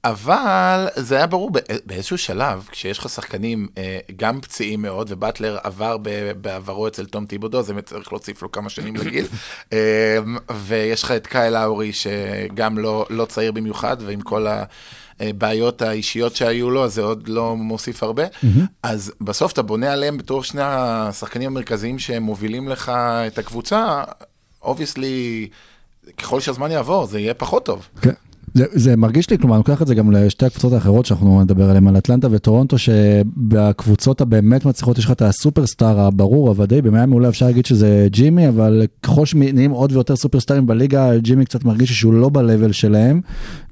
אבל זה היה ברור בא- באיזשהו שלב, כשיש לך שחקנים אה, גם פציעים מאוד, ובטלר עבר בעברו אצל תום טיבודו, זה צריך להוסיף לו כמה שנים לגיל, אה, ויש לך את קייל האורי, שגם לא, לא צעיר במיוחד, ועם כל הבעיות האישיות שהיו לו, אז זה עוד לא מוסיף הרבה. אז בסוף אתה בונה עליהם בתור שני השחקנים המרכזיים שהם מובילים לך את הקבוצה, obviously, ככל שהזמן יעבור, זה יהיה פחות טוב. כן. זה, מרגיש לי, כלומר, אני לוקח את זה גם לשתי הקבוצות האחרות שאנחנו נדבר עליהן, על אטלנטה וטורונטו, שבקבוצות הבאמת מצליחות יש לך את הסופרסטאר הברור, הוודאי, במיאמי אולי אפשר להגיד שזה ג'ימי, אבל ככל שנהיים עוד ויותר סופרסטארים בליגה, ג'ימי קצת מרגיש שהוא לא ב-level שלהם.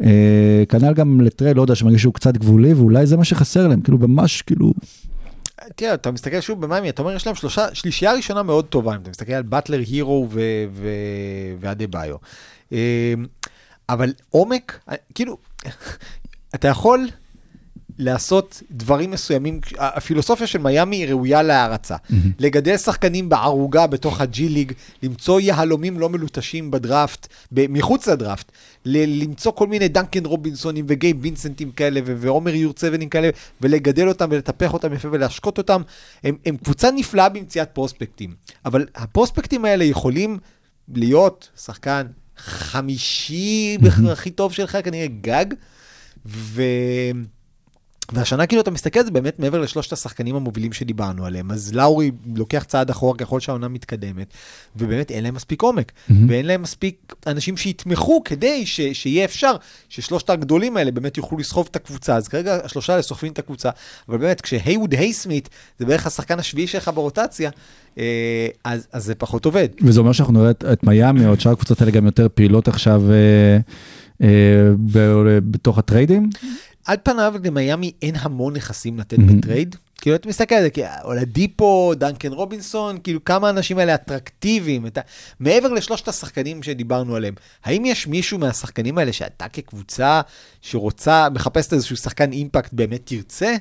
אה, כנ"ל גם לטרי, לא יודע, שמרגיש שהוא קצת גבולי, ואולי זה מה שחסר להם, כאילו ממש, כאילו, תראה, אתה מסתכל שוב במיאמי, אתה אומר, יש להם שלושה, שלישייה ראשונה מאוד טובה, אם אתה מסתכל על באטלר, הירו ואדה ביו. אבל עומק, כאילו, אתה יכול לעשות דברים מסוימים, הפילוסופיה של מיאמי היא ראויה להערצה. לגדל שחקנים בערוגה בתוך הג'י ליג, למצוא יהלומים לא מלוטשים בדראפט, מחוץ לדראפט, ל- למצוא כל מיני דנקן רובינסונים וגייב וינסנטים כאלה ו- ועומר יורצבנים כאלה, ולגדל אותם ולטפח אותם יפה ולהשקות אותם. הם, הם קבוצה נפלאה במציאת פרוספקטים, אבל הפרוספקטים האלה יכולים להיות שחקן חמישי הכי טוב שלך, כנראה גג, ו... והשנה כאילו אתה מסתכל על זה באמת מעבר לשלושת השחקנים המובילים שדיברנו עליהם, אז לאורי לוקח צעד אחורה ככל שהעונה מתקדמת, ובאמת אין להם מספיק עומק, Mhm. ואין להם מספיק אנשים שיתמכו כדי ש, שיהיה אפשר ששלושת הגדולים האלה באמת יוכלו לסחוב את הקבוצה, אז כרגע השלושה האלה סוחבים את הקבוצה, אבל באמת כשהייווד הייסמית' זה בערך השחקן השביעי שלך ברוטציה, אה, אז, אז זה פחות עובד. וזה אומר שאנחנו נראה את, את מיאמי או את שאר הקבוצות האלה גם יותר פעילות עכשיו אה, אה, בתוך הטריידים. על פניו למיאמי אין המון נכסים לתת. בטרייד. כאילו אתה מסתכל על זה, כי אולדיפו, דנקן רובינסון, כאילו כמה האנשים האלה אטרקטיביים, אתה, מעבר לשלושת השחקנים שדיברנו עליהם, האם יש מישהו מהשחקנים האלה שאתה כקבוצה שרוצה, מחפשת איזשהו שחקן אימפקט באמת תרצה?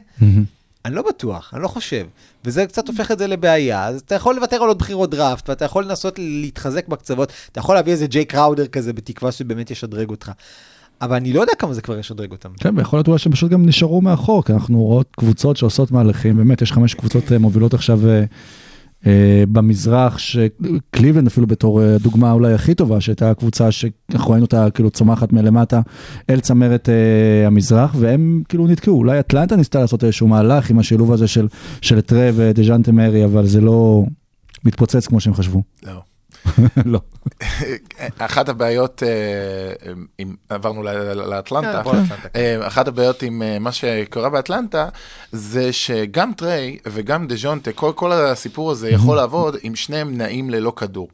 אני לא בטוח, אני לא חושב. וזה קצת הופך את זה לבעיה, אז אתה יכול לוותר על עוד בחירות דראפט, ואתה יכול לנסות להתחזק בקצוות, אתה יכול להביא איזה ג'ייק ראודר כזה, בתקווה שבאמת ישדרג אותך. אבל אני לא יודע כמה זה כבר ישדרג אותם. כן, ויכול להיות אולי שהם פשוט גם נשארו מאחור, כי אנחנו רואות קבוצות שעושות מהלכים, באמת, יש חמש קבוצות אה, מובילות עכשיו אה, אה, במזרח, שקליבלנד אפילו בתור אה, דוגמה אולי הכי טובה, שהייתה הקבוצה שאנחנו ראינו אותה כאילו צומחת מלמטה אל צמרת אה, המזרח, והם כאילו נתקעו, אולי אטלנטה ניסתה לעשות איזשהו מהלך עם השילוב הזה של, של טרה ודז'אנטה מרי, אבל זה לא מתפוצץ כמו שהם חשבו. לא. לא. אחת הבעיות, אה, אם עברנו ל- ל- לאטלנטה, כן, לאטלנטה. אה, אחת הבעיות עם אה, מה שקורה באטלנטה, זה שגם טריי וגם דז'ונטה, כל, כל הסיפור הזה יכול לעבוד אם שניהם נעים ללא כדור.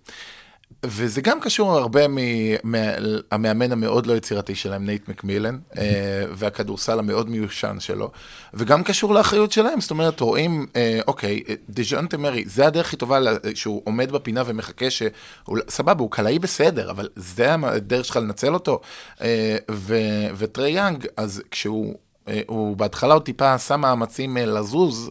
וזה גם קשור הרבה מהמאמן המאוד לא יצירתי שלהם, נייט מקמילן, אה, והכדורסל המאוד מיושן שלו, וגם קשור לאחריות שלהם, זאת אומרת, רואים, אה, אוקיי, אה, דז'ונטה מארי, זה הדרך הכי טובה שהוא עומד בפינה ומחכה ש... סבבה, הוא קלעי בסדר, אבל זה הדרך שלך לנצל אותו. וטריי יאנג, אז כשהוא... הוא בהתחלה עוד טיפה שם מאמצים לזוז,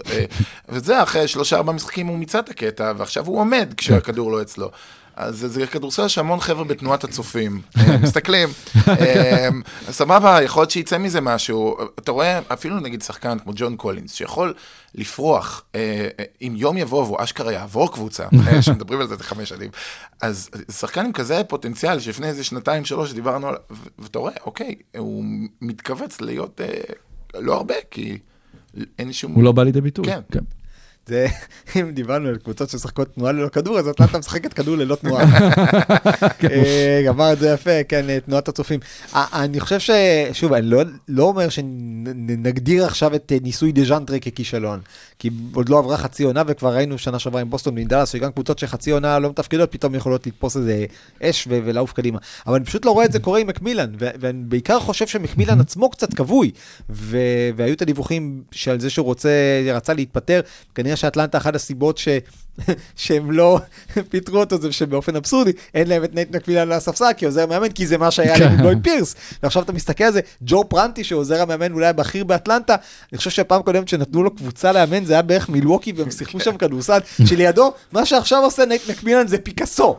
וזה אחרי שלושה ארבעה משחקים הוא מיצה את הקטע, ועכשיו הוא עומד כשהכדור לא אצלו. אז זה- כדורסל שהמון חבר'ה בתנועת הצופים, אה, מסתכלים, אה, סבבה, יכול להיות שיצא מזה משהו. אתה רואה, אפילו נגיד שחקן כמו ג'ון קולינס, שיכול לפרוח, אה, אה, אם יום יבוא והוא אשכרה יעבור קבוצה, שמדברים על זה, זה חמש שנים, אז שחקן עם כזה פוטנציאל, שלפני איזה שנתיים, שלוש, דיברנו עליו, ואתה רואה, אוקיי, הוא מתכווץ להיות לא הרבה, כי אין שום... הוא לא בא לידי ביטוי. כן. זה, אם דיברנו על קבוצות שמשחקות תנועה ללא כדור, אז אטלנטה משחקת כדור ללא תנועה. אה, אמר את זה יפה, כן, אה, תנועת הצופים. אה, אני חושב ש... שוב, אני לא- לא אומר שנגדיר עכשיו את אה, ניסוי דז'אנטרה ככישלון, כי עוד לא עברה חצי עונה, וכבר ראינו שנה שעברה עם בוסטון ועם דאלאס, שגם קבוצות שחצי עונה לא מתפקדות, פתאום יכולות לתפוס איזה אש ו- ולעוף קדימה. אבל אני פשוט לא רואה את זה קורה עם מקמילן, ו- ואני בעיקר חושב שמקמילן עצמו קצת כבוי, ו- והיו את הדיווחים שעל זה שהוא רוצה, רצה להתפטר, כנראה שאטלנטה אחת הסיבות ש... שהם לא פיטרו אותו זה שבאופן אבסורדי אין להם את נייט מקמילן על הספסל כעוזר מאמן כי זה מה שהיה להם עם לויד פירס. ועכשיו אתה מסתכל על זה ג'ו פרנטי שעוזר המאמן אולי הבכיר באטלנטה אני חושב שהפעם קודמת שנתנו לו קבוצה לאמן זה היה בערך מילווקי והם שיחקו שם כדורסל שלידו מה שעכשיו עושה נייט מקמילן זה פיקאסו.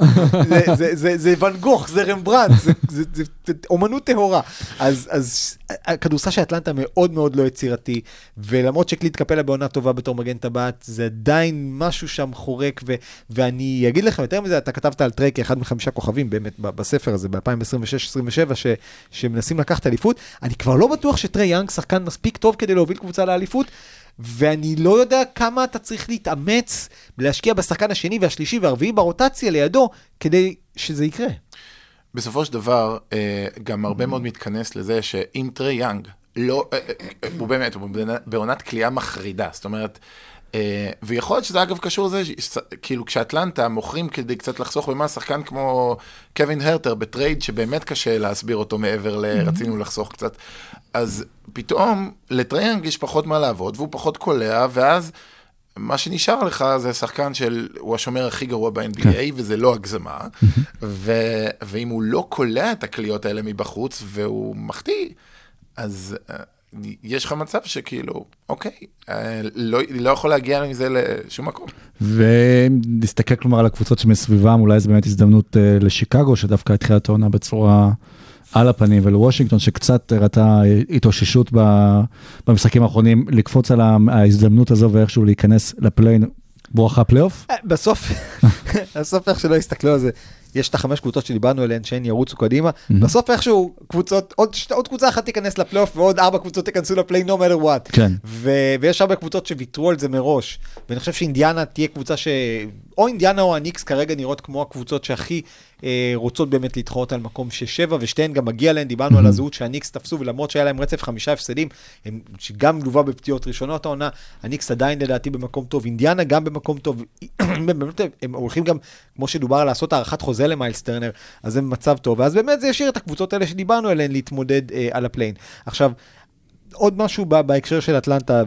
זה- זה- זה- זה ואן גוך זה רמברנט זה- זה זה- זה אומנות טהורה. אז אז הכדורסל של אטלנטה מאוד מאוד לא יצירתי ולמרות שקלינט קפלה בעונה טובה בתור מגן טבעת זה עדיין משהו שם חורק ו- ואני אגיד לכם יותר מזה אתה כתבת על טרק אחד מחמישה כוכבים באמת בספר הזה ב-2026-2027 ש- שמנסים לקחת אליפות אני כבר לא בטוח שטריי יאנג שחקן מספיק טוב כדי להוביל קבוצה לאליפות. ואני לא יודע כמה אתה צריך להתאמץ להשקיע בשחקן השני והשלישי והרביעי ברוטציה לידו כדי שזה יקרה. בסופו של דבר, אה, גם הרבה מאוד מתכנס לזה שאם טריי יאנג, לא, אה, אה, הוא באמת, הוא בעונת קליעה מחרידה, זאת אומרת, ויכול להיות שזה אגב קשור לזה, כאילו כשאטלנטה מוכרים כדי קצת לחסוך במה, שחקן כמו קווין הרטר בטרייד שבאמת קשה להסביר אותו מעבר לרצינו לחסוך קצת, אז פתאום לטרי יאנג יש פחות מה לעבוד והוא פחות קולע, ואז... מה שנשאר לך זה שחקן של, הוא השומר הכי גרוע ב-NBA, וזה לא הגזמה, ו, ואם הוא לא קולע את הקליעות האלה מבחוץ, והוא מחטיא, אז אה, יש לך מצב שכאילו, אוקיי, אה, לא, לא יכול להגיע מזה לשום מקום. ונסתכל כלומר על הקבוצות שמסביבם, אולי זו באמת הזדמנות אה, לשיקגו, שדווקא התחילה את העונה בצורה על הפנים, ולוושינגטון, שקצת הראתה התאוששות במשחקים האחרונים, לקפוץ על ההזדמנות הזו ואיכשהו להיכנס לפליי-אין, בואכה פלייאוף. אה, בסוף, בסוף איך שלא יסתכלו על זה, יש את החמש קבוצות שדיברנו עליהן שהן ירוצו קדימה, בסוף איכשהו קבוצות, עוד, שת- עוד קבוצה אחת תיכנס לפלייאוף ועוד ארבע קבוצות תיכנסו לפליי-אין no matter what. כן. ו- ויש הרבה קבוצות שוויתרו על זה מראש, ואני חושב שאינדיאנה תהיה קבוצה ש... או אינדיאנה או הניקס כרגע נראות כמו הקבוצות שהכי אה, רוצות באמת להתחרות על מקום שש-שבע, ושתיהן גם מגיע להן, דיברנו על הזהות שהניקס תפסו, ולמרות שהיה להם רצף חמישה הפסדים, הם, שגם לווה בפציעות ראשונות העונה, הניקס עדיין לדעתי במקום טוב, אינדיאנה גם במקום טוב, באמת הם הולכים גם, כמו שדובר, לעשות הארכת חוזה למיילס טרנר, אז זה במצב טוב, ואז באמת זה ישאיר את הקבוצות האלה שדיברנו עליהן להתמודד אה, על הפליי-אין. עכשיו, עוד משהו ב- בהקשר של אטלנטה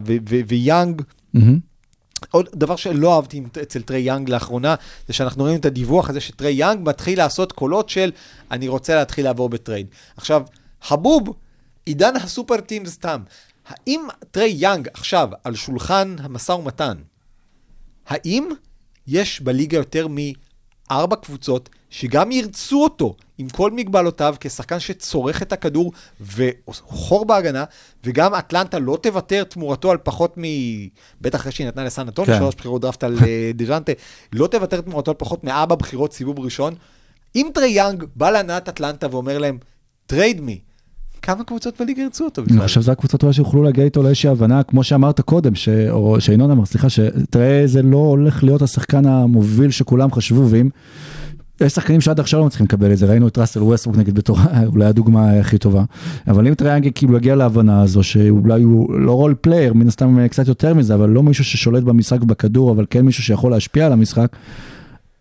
ויאנג, מהמם. עוד דבר שלא אהבתי אצל טריי יאנג לאחרונה, זה שאנחנו רואים את הדיווח הזה שטריי יאנג מתחיל לעשות קולות של אני רוצה להתחיל לעבור בטרייד. עכשיו, חבוב, עידן הסופר טים סתם. האם טריי יאנג עכשיו על שולחן המשא ומתן, האם יש בליגה יותר מארבע קבוצות שגם ירצו אותו עם כל מגבלותיו כשחקן שצורך את הכדור וחור בהגנה, וגם אטלנטה לא תוותר תמורתו על פחות מ... בטח אחרי שהיא נתנה לסן אנטון, כן. שלוש בחירות דראפט על אה, דז'אנטה, לא תוותר תמורתו על פחות מארבע בחירות סיבוב ראשון. אם טריי יאנג בא להנהלת אטלנטה ואומר להם, trade me, כמה קבוצות בליגה ירצו אותו בכלל? אני חושב שזה הקבוצות אולי שיוכלו להגיע איתו לאיזושהי הבנה, כמו שאמרת קודם, ש... או שינון אמר, סליחה, שתראה, זה לא הולך להיות השחקן המוביל שכולם חשבו, ואם... יש שחקנים שעד עכשיו לא מצליחים לקבל את זה, ראינו את ראסל ווסטרוק נגיד בתור אולי הדוגמה הכי טובה, אבל אם טריי יאנג כאילו יגיע להבנה הזו שאולי הוא לא role player, מן הסתם קצת יותר מזה, אבל לא מישהו ששולט במשחק בכדור, אבל כן מישהו שיכול להשפיע על המשחק,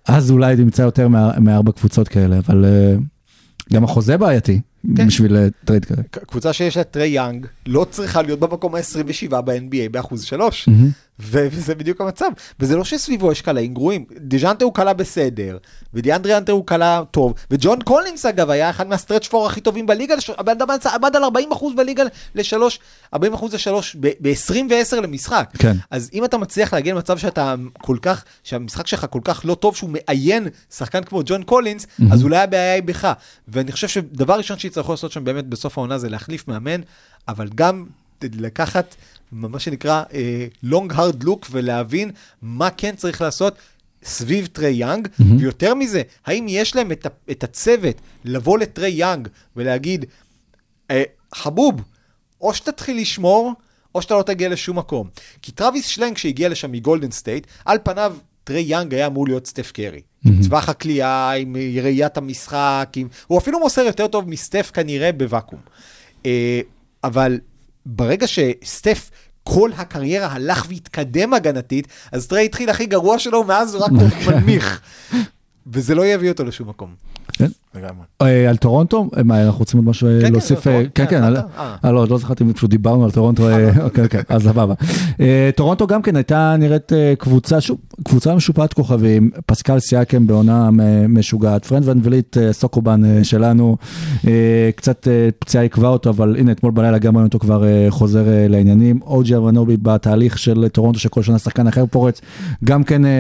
אז אולי נמצא יותר מה- מארבע קבוצות כאלה, אבל אה, גם החוזה בעייתי כן. בשביל אה, טרייד כזה. ק- קבוצה שיש לה טריי יאנג לא צריכה להיות במקום ה-27 ב-NBA באחוז שלוש. ו- וזה בדיוק המצב. וזה לא שסביבו יש קלעים גרועים. דז'אנטה הוא קלע בסדר, ודיאנדרה האנטר הוא קלע טוב, וג'ון קולינס אגב היה אחד מה stretch four הכי טובים בליגה, הבן אדם עמד על 40% בליגה לשלוש, 40% לשלוש, ב-20 ו-10 למשחק. כן. אז אם אתה מצליח להגיע למצב שאתה כל כך, שהמשחק שלך כל כך לא טוב, שהוא מעיף שחקן כמו ג'ון קולינס, אז אולי הבעיה היא בך. ואני חושב שדבר ראשון שיצטרכו לעשות שם באמת בסוף העונה זה להחליף מאמן, אבל גם לקחת מה שנקרא אה, long hard look ולהבין מה כן צריך לעשות. סביב טרי יאנג, mm-hmm. ויותר מזה, האם יש להם את, את הצוות לבוא לטרי יאנג ולהגיד, אה, חבוב, או שתתחיל לשמור, או שאתה לא תגיע לשום מקום. כי טרוויס שלנג שהגיע לשם מגולדן סטייט, על פניו טרי יאנג היה אמור להיות סטף קרי. עם טווח הקליעה, עם ראיית המשחק, עם... הוא אפילו מוסר יותר טוב מסטף כנראה בוואקום. אה, אבל ברגע שסטף... כל הקריירה הלך והתקדם הגנתית, אז טרי התחיל הכי גרוע שלו, מאז הוא רק מנמיך. וזה לא יביא אותו לשום מקום. לגמרי. אה, על טורונטו, אה, מה, אנחנו רוצים עוד משהו אה, כן, להוסיף? אה, כן, כן, אה, אה. אה, לא, לא זכרתי אם פשוט דיברנו על טורונטו, אה, אוקיי, אוקיי, אז סבבה. אה, טורונטו גם כן הייתה נראית אה, קבוצה, קבוצה משופעת כוכבים, פסקל סיאקם בעונה אה, משוגעת, פרד ון וליט אה, סוקובן אה, שלנו, אה, קצת אה, פציעה עיכבה אותו, אבל הנה אתמול בלילה גם ראינו אותו כבר אה, חוזר אה, לעניינים, או ג'י אנונובי בתהליך של טורונטו שכל שנה שחקן אחר פורץ, גם כן אה,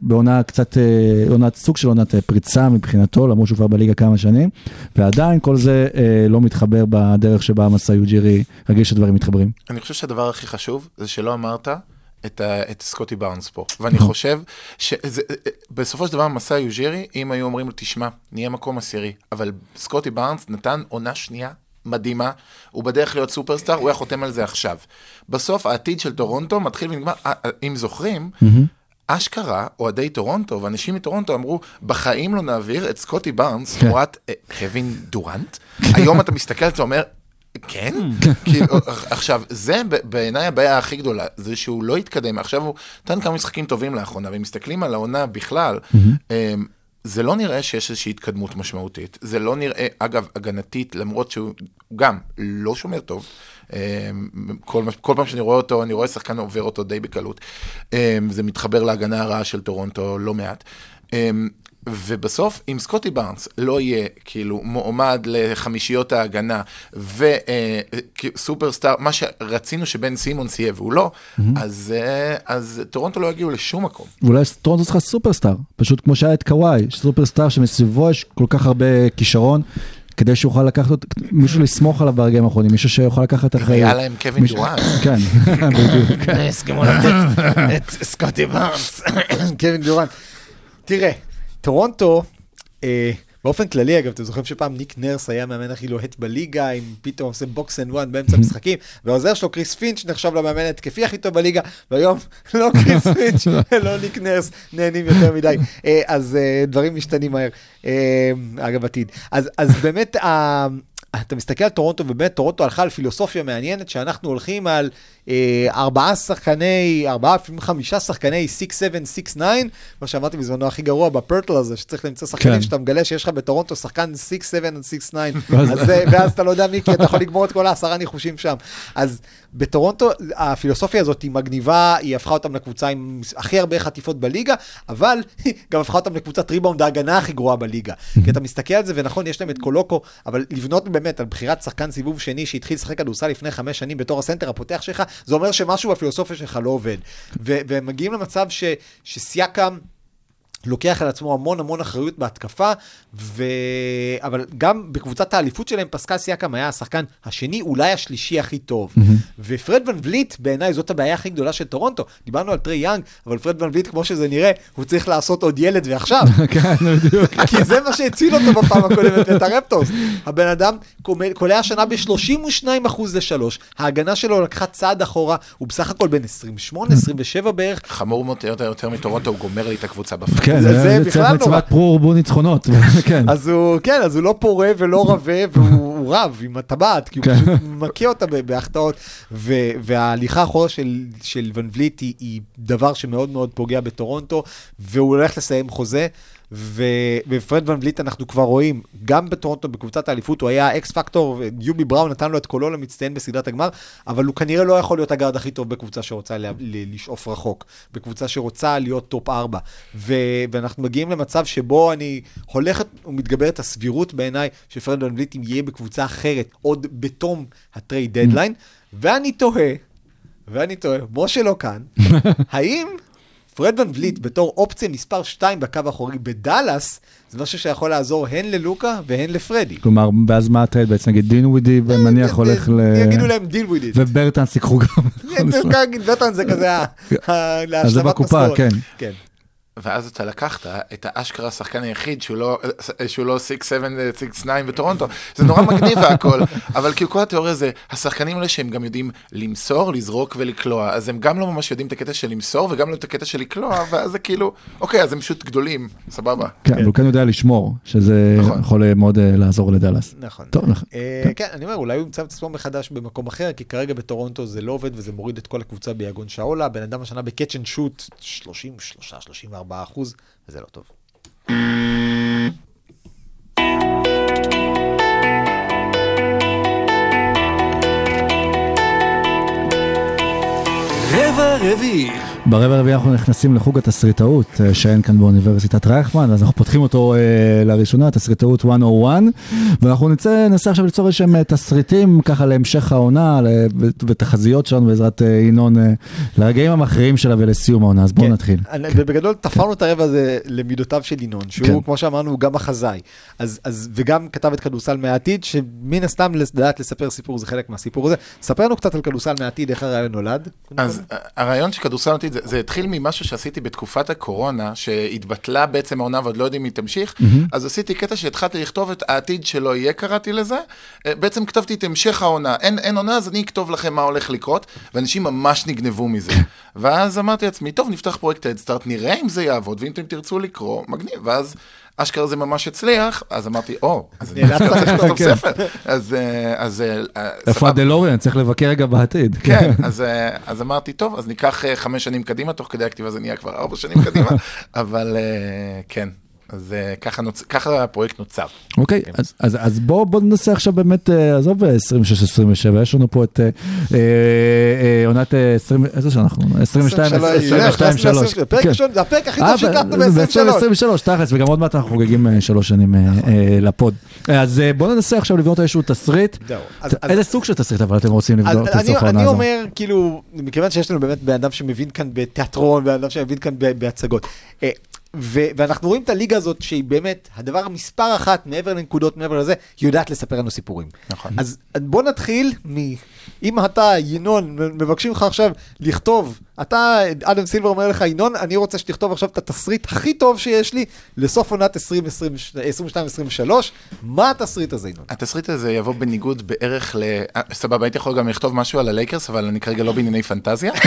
בעונה קצת, אה, עונת סוג של עונת אה, פריצה מבחינתו, למרות שהוא כבר בליגה כמה שנים, ועדיין כל זה אה, לא מתחבר בדרך שבה מסאי יוג'ירי רגיל שדברים מתחברים. אני חושב שהדבר הכי חשוב זה שלא אמרת את, ה, את סקוטי בארנס פה. ואני חושב שבסופו של דבר מסע יוג'ירי, אם היו אומרים לו, תשמע, נהיה מקום עשירי, אבל סקוטי בארנס נתן עונה שנייה מדהימה, הוא בדרך להיות סופרסטאר, הוא היה חותם על זה עכשיו. בסוף העתיד של טורונטו מתחיל ונגמר, אה, אה, אם זוכרים, אשכרה, אוהדי טורונטו ואנשים מטורונטו אמרו, בחיים לא נעביר את סקוטי בארנס תמורת אה, קווין דורנט. היום אתה מסתכל ואתה אומר, כן? כאילו, עכשיו, זה בעיניי הבעיה הכי גדולה, זה שהוא לא התקדם, עכשיו הוא נתן כמה משחקים טובים לאחרונה, ואם מסתכלים על העונה בכלל, זה לא נראה שיש איזושהי התקדמות משמעותית. זה לא נראה, אגב, הגנתית, למרות שהוא גם לא שומר טוב. אמ, כל, כל פעם שאני רואה אותו, אני רואה שחקן עובר אותו די בקלות. אמ, זה מתחבר להגנה הרעה של טורונטו לא מעט. ובסוף, אם סקוטי בארנס לא יהיה כאילו מועמד לחמישיות ההגנה וסופרסטאר, מה שרצינו שבן סימונס יהיה והוא לא, אז, אה, אז טורונטו לא יגיעו לשום מקום. ואולי טורונטו צריכה סופרסטאר, פשוט כמו שהיה את קוואי, סופרסטאר שמסביבו יש כל כך הרבה כישרון, כדי שיוכל לקחת אותו, מישהו לסמוך עליו ברגעים האחרונים, מישהו שיוכל לקחת אחריות. היה להם קווין דורנט. כן, בדיוק. הסכימו לתת את סקוטי בארנס, קווין דורנט. תראה, טורונטו, אה, באופן כללי, אגב, אתם זוכרים שפעם ניק נרס היה המאמן הכי לוהט בליגה, עם פתאום עושה box and one באמצע המשחקים, והעוזר שלו, קריס פינץ', נחשב למאמן התקפי הכי טוב בליגה, והיום לא קריס פינץ', לא ניק נרס, נהנים יותר מדי. אה, אז אה, דברים משתנים מהר. אה, אגב, עתיד. אז אז באמת, אתה מסתכל על טורונטו, ובאמת טורונטו הלכה על פילוסופיה מעניינת, שאנחנו הולכים על אה, ארבעה שחקני, ארבעה, לפעמים חמישה שחקני 6-7, 6-9, מה שאמרתי בזמנו הכי גרוע בפורטל הזה, שצריך למצוא שחקנים, כן. שאתה מגלה שיש לך בטורונטו שחקן 6-7 עד 6-9, ואז- אז, אה, ואז אתה לא יודע מי, כי אתה יכול לגמור את כל העשרה ניחושים שם. אז בטורונטו, הפילוסופיה הזאת היא מגניבה, היא הפכה אותם לקבוצה עם הכי הרבה חטיפות בליגה, אבל גם הפכה אותם לקבוצת ריבאונד ההגנה הכי גרועה בליגה. כי אתה מסתכל על זה, ונכון, יש להם את קולוקו, אבל לבנות באמת על בחירת שחקן סיבוב שני שהתחיל לשחק כדורסל לפני חמש שנים בתור הסנטר הפותח שלך, זה אומר שמשהו בפילוסופיה שלך לא עובד. ו- והם מגיעים למצב ש- שסיאקם... לוקח על עצמו המון המון אחריות בהתקפה, ו... אבל גם בקבוצת האליפות שלהם, פסקל סיאקם היה השחקן השני, אולי השלישי הכי טוב. ופרד ון וליט, בעיניי זאת הבעיה הכי גדולה של טורונטו. דיברנו על טרי יאנג, אבל פרד ון וליט, כמו שזה נראה, הוא צריך לעשות עוד ילד ועכשיו. כן, בדיוק. כי זה מה שהציל אותו בפעם הקודמת ואת הרפטורס. הבן אדם קולע השנה ב-32% לשלוש, ההגנה שלו לקחה צעד אחורה, הוא בסך הכל בן 28, 27 בערך, חמור מאוד יותר, יותר מטורונטו, הוא גומר לי את הקבוצה בפרק. כן, זה- צריך בכלל נורא. מצוות פרו ורבו ניצחונות. כן. אז הוא, כן, אז הוא לא פורה ולא רבה, והוא הוא רב עם הטבעת, כי הוא כן. פשוט מכה אותה בהחטאות, וההליכה האחורה של, של ון וליט היא, היא דבר שמאוד מאוד פוגע בטורונטו, והוא הולך לסיים חוזה. ו- ופרד ון וליט אנחנו כבר רואים, גם בטורונטו בקבוצת האליפות הוא היה X factor, והיובי בראון נתן לו את קולו למצטיין בסדרת הגמר, אבל הוא כנראה לא יכול להיות הגארד הכי טוב בקבוצה שרוצה ל- ל- לשאוף רחוק, בקבוצה שרוצה להיות top 4. ו- ואנחנו מגיעים למצב שבו אני הולכת ומתגברת הסבירות בעיניי שפרד ון וליט יהיה בקבוצה אחרת, עוד בתום ה trade deadline, ואני תוהה, ואני תוהה, משה לא כאן, האם פרד ון וליט בתור אופציה מספר 2 בקו האחורי בדאלאס, זה משהו שיכול לעזור הן ללוקה והן לפרדי. כלומר, ואז מה הטרייד בעצם? נגיד דין ווידי ומניח הולך ל... יגידו להם דיל וויד איט. וברטנס ייקחו גם. וטרן זה כזה אז זה בקופה, משכורת. כן. ואז אתה לקחת את האשכרה השחקן היחיד שהוא לא, 6-7, 6-9 לא בטורונטו, זה נורא מגניב והכל, אבל כאילו כל התיאוריה זה, השחקנים האלה שהם גם יודעים למסור, לזרוק ולקלוע, אז הם גם לא ממש יודעים את הקטע של למסור וגם לא את הקטע של לקלוע, ואז זה כאילו, אוקיי, אז הם פשוט גדולים, סבבה. כן, כן. אבל הוא כן יודע לשמור, שזה נכון. יכול אה, מאוד אה, לעזור לדאלאס. נכון. טוב, נכון. אה, כן. כן. אני אומר, אולי הוא ימצא את עצמו מחדש במקום אחר, כי כרגע בטורונטו זה לא עובד וזה מוריד את כל הקבוצה ביגון שאולה, בן אדם השנה בקאצ' שוט 33, 34. 4%, וזה לא טוב. רבע רביעי ברבע הרביעי אנחנו נכנסים לחוג התסריטאות אה, שאין כאן באוניברסיטת רייכמן, אז אנחנו פותחים אותו אה, לראשונה, תסריטאות 101, ואנחנו נצא, ננסה עכשיו ליצור איזשהם אה, תסריטים ככה להמשך העונה ותחזיות שלנו בעזרת אה, ינון אה, לרגעים המכריעים שלה ולסיום העונה, אז בואו כן. נתחיל. אני- ובגדול תפרנו את הרבע הזה למידותיו של ינון, שהוא, כן. כמו שאמרנו, הוא גם מחזאי. אז, אז, וגם כתב את כדורסל מהעתיד, שמן הסתם לדעת לספר סיפור זה חלק מהסיפור הזה. ספר לנו קצת על כדורסל מהעתיד, איך הרעיון נולד. אז הרעיון של כדורסל עתיד, זה, זה התחיל ממשהו שעשיתי בתקופת הקורונה, שהתבטלה בעצם העונה ועוד לא יודעים אם היא תמשיך, אז עשיתי קטע שהתחלתי לכתוב את העתיד שלא יהיה, קראתי לזה. אה, בעצם כתבתי את המשך העונה. אין, אין עונה, אז אני אכתוב לכם מה הולך לקרות, ואנשים ממש נגנבו מזה. ואז אמרתי לעצמי, טוב, נפתח פרויקט הדסטארט, נראה אם זה יעבוד, ואם אתם תרצו לקרוא, מגניב. ואז... אשכרה זה ממש הצליח, אז אמרתי, או, אז אני אשכרה צריך לכתוב כן. ספר. אז, אה, אז, אה, איפה סבבה. הדלוריאן? צריך לבקר רגע בעתיד. כן, אז, אה, אז אמרתי, טוב, אז ניקח אה, חמש שנים קדימה, תוך כדי הכתיבה זה נהיה כבר ארבע שנים קדימה, אבל אה, כן, אז אה, ככה, נוצ... ככה הפרויקט נוצר. אוקיי, אז, אז, אז בואו בוא ננסה עכשיו באמת, אה, עזוב 26-27, יש לנו פה את אה, אה, אה, עונת אה, 20, איזה שנה אנחנו? 22, 22, 3. הפרק הראשון, זה הפרק הכי טוב שהקלטנו ב-23. ב-23, תכלס, וגם עוד מעט אנחנו חוגגים אה, שלוש שנים אה, אה, לפוד. אה, אז אה, בואו ננסה עכשיו לבנות איזשהו תסריט. זהו. אז- אז- איזה סוג של תסריט אבל אתם רוצים לבנות אני, לסוף העונה אני הזו? אומר, כאילו, מכיוון שיש לנו באמת בן אדם שמבין כאן בתיאטרון, בן אדם שמבין כאן בהצגות. ו- ואנחנו רואים את הליגה הזאת שהיא באמת הדבר מספר אחת מעבר לנקודות, מעבר לזה, היא יודעת לספר לנו סיפורים. נכון. אז בוא נתחיל מ... אם אתה, ינון, מבקשים לך עכשיו לכתוב, אתה, אדם סילבר אומר לך, ינון, אני רוצה שתכתוב עכשיו את התסריט הכי טוב שיש לי לסוף עונת 2022-2023, מה התסריט הזה, ינון? התסריט הזה יבוא בניגוד בערך ל... אה, סבבה, הייתי יכול גם לכתוב משהו על הלייקרס, אבל אני כרגע לא בענייני פנטזיה.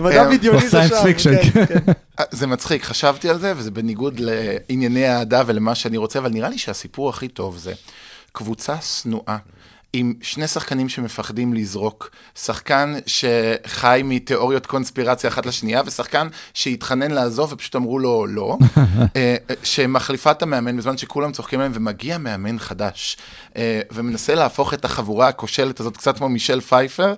מדע אה, בדיוני או זה science שם, fiction, כן, כן. אה, זה מצחיק, חשבתי על זה, וזה בניגוד לענייני האהדה ולמה שאני רוצה, אבל נראה לי שהסיפור הכי טוב זה קבוצה שנואה. עם שני שחקנים שמפחדים לזרוק, שחקן שחי מתיאוריות קונספירציה אחת לשנייה, ושחקן שהתחנן לעזוב ופשוט אמרו לו לא, אה, שמחליפה את המאמן בזמן שכולם צוחקים עליהם, ומגיע מאמן חדש, אה, ומנסה להפוך את החבורה הכושלת הזאת, קצת כמו מישל פייפר,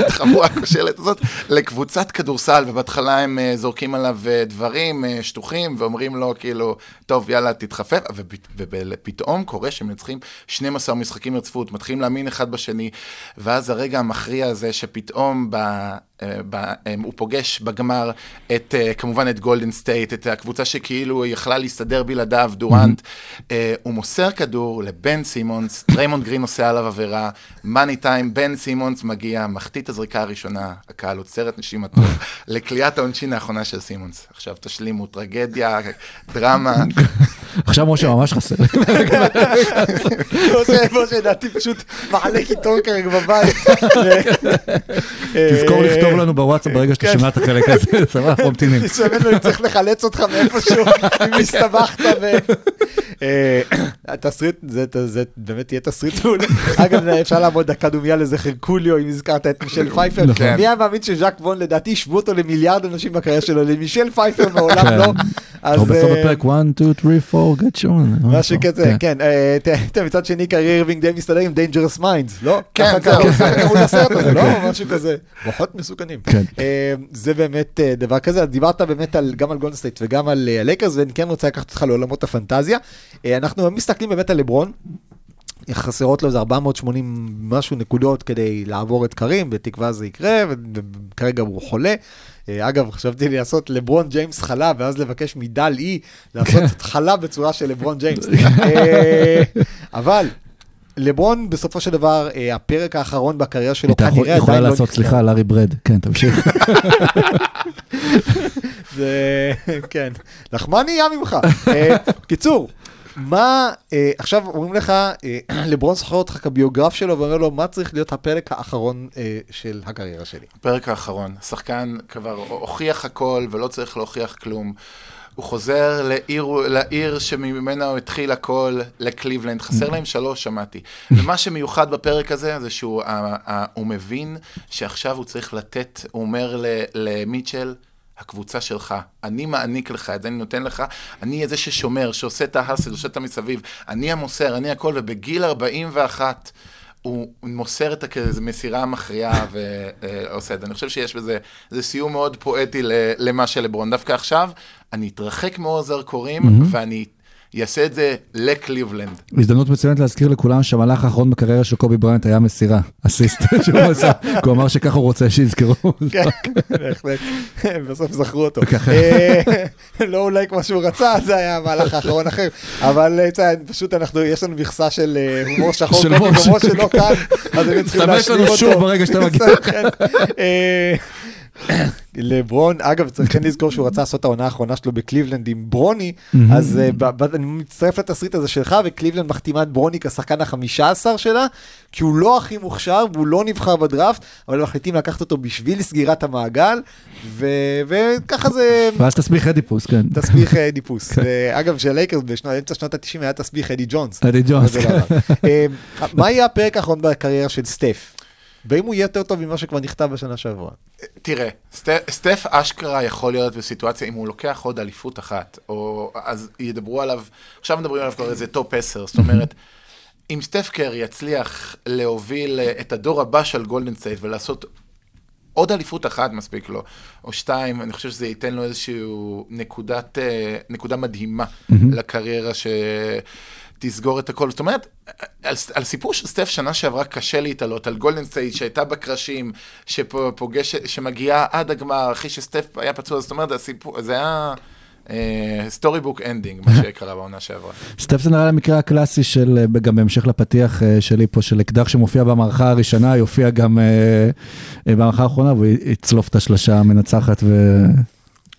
את החבורה הכושלת הזאת, לקבוצת כדורסל, ובהתחלה הם אה, זורקים עליו דברים שטוחים, ואומרים לו כאילו, טוב, יאללה, תתחפף, ופתאום קורה שהם מנצחים 12 משחקים רצפות, מתחילים להאמין אחד בשני, ואז הרגע המכריע הזה שפתאום ב... אה, ב- אה, הוא פוגש בגמר את, אה, כמובן את גולדן סטייט, את הקבוצה שכאילו יכלה להסתדר בלעדיו, דורנט. אה, הוא מוסר כדור לבן סימונס, דריימונד גרין עושה עליו עבירה, money time, בן סימונס מגיע, מחטיא את הזריקה הראשונה, הקהל עוצר את נשימתו, לקליעת העונשין האחרונה של סימונס. עכשיו תשלימו, טרגדיה, דרמה. עכשיו משה ממש חסר. משה, לדעתי פשוט מעלה קיטור כרגע בבית. תזכור לכתוב לנו בוואטסאפ ברגע שאתה שומע את החלק הזה, סבבה, אנחנו ממתינים. תשמענו, אני צריך לחלץ אותך מאיפשהו, אם הסתבכת ו... אה, התסריט, זה- זה באמת יהיה תסריט מעולה. אגב, אפשר לעמוד דקה דומייה לזכר קוליו, אם הזכרת את מישל פייפר. נכון. מי היה מאמין שז'אק וון, לדעתי, השוו אותו למיליארד אנשים בקריירה שלו, למישל פייפר מעולם כן. לא. אז, או בסוף אה, הפרק 1, 2, 3, 4, get shown. משהו כזה, כן. אה, תראה, מצד שני, קיירי אירווינג די מסתדר עם Dangerous Minds, לא? כן, זהו. ככה קראו לסרט הזה, לא? משהו כזה. רוחות מסוכנים. כן. אה, זה באמת אה, דבר כזה, דיברת באמת גם על גולדן סטייט וגם על אה, הלייקרס, ואני כן רוצה לקחת אותך לעולמות הפנטזיה. אה, אנחנו מסתכלים באמת על לברון. חסרות לו איזה 480 משהו נקודות כדי לעבור את כרים, בתקווה זה יקרה, וכרגע הוא חולה. אה, אגב, חשבתי לעשות לברון ג'יימס חלה, ואז לבקש מדל אי לעשות חלה בצורה של לברון ג'יימס. אה, אבל לברון בסופו של דבר, אה, הפרק האחרון בקריירה שלו אתה יכול- כנראה עדיין לא לעשות, נחתם. סליחה, לארי ברד. כן, תמשיך. זה, כן, לחמני ים ממך. אה, קיצור, מה, אה, עכשיו אומרים לך, אה, לברון זוכר אותך כביוגרף שלו ואומר לו, מה צריך להיות הפרק האחרון אה, של הקריירה שלי? הפרק האחרון, השחקן כבר הוכיח הכל ולא צריך להוכיח כלום. הוא חוזר לעיר, לעיר שממנה הוא התחיל הכל, לקליבלנד, חסר להם שלוש, שמעתי. ומה שמיוחד בפרק הזה, זה שהוא ה, ה, הוא מבין שעכשיו הוא צריך לתת, הוא אומר למיטשל, הקבוצה שלך, אני מעניק לך את זה, אני נותן לך, אני אהיה זה ששומר, שעושה את ההאסל, עושה את המסביב, אני המוסר, אני הכל, ובגיל 41, הוא מוסר את המסירה המכריעה ועושה את זה. אני חושב שיש בזה, זה סיום מאוד פואטי למה שלברון. דווקא עכשיו, אני אתרחק מאור זרקורים, ואני אעשה את זה לקליבלנד. הזדמנות מצוינת להזכיר לכולם שהמהלך האחרון בקריירה של קובי בריינט היה מסירה, אסיסט שהוא עשה, כי הוא אמר שככה הוא רוצה שיזכרו. כן, בהחלט, בסוף זכרו אותו. אה, לא אולי כמו שהוא רצה, זה היה המהלך האחרון אחר, אבל אה, פשוט אנחנו, יש לנו מכסה של אה, הומור שחור, של. כמו שלא כאן, אז היינו צריכים סמס להשלים לנו אותו. שוב ברגע שאתה מגיע. כן. אה, לברון, אגב, צריך כן לזכור שהוא רצה לעשות את העונה האחרונה שלו בקליבלנד עם ברוני, אז אה, אני מצטרף לתסריט הזה שלך, וקליבלנד מחתימה את ברוני כשחקן החמישה עשר שלה, כי הוא לא הכי מוכשר והוא לא נבחר בדראפט, אבל מחליטים לקחת אותו בשביל סגירת המעגל, וככה זה ואז תסביך אדיפוס, כן. תסביך אה, דיפוס. אגב, של לייקרס באמצע שנות ה-90 היה תסביך אדי ג'ונס. אדי ג'ונס, לא עבד. אה, מה יהיה הפרק האחרון בקריירה של סטף? והאם הוא יהיה יותר טוב ממה שכבר נכתב בשנה שעברה? תראה, סט, סטף אשכרה יכול להיות בסיטואציה, אם הוא לוקח עוד אליפות אחת, או אז ידברו עליו, עכשיו מדברים עליו כבר איזה top 10, זאת אומרת, אם סטף קרי יצליח להוביל אה, את הדור הבא של גולדן סטייט ולעשות עוד אליפות אחת מספיק לו, או שתיים, אני חושב שזה ייתן לו איזושהי נקודת, אה, נקודה מדהימה לקריירה ש... תסגור את הכל. זאת אומרת, על, על סיפור של סטף שנה שעברה קשה להתעלות, על גולדן סטייט שהייתה בקרשים, שפוגש, שמגיעה עד הגמר, אחרי שסטף היה פצוע, זאת אומרת, הסיפור, זה היה... storybook ending, מה שקרה בעונה שעברה. סטף זה נראה למקרה הקלאסי של, גם בהמשך לפתיח אה, שלי פה, של אקדח שמופיע במערכה הראשונה, יופיע גם אה, במערכה האחרונה, והוא יצלוף את השלושה המנצחת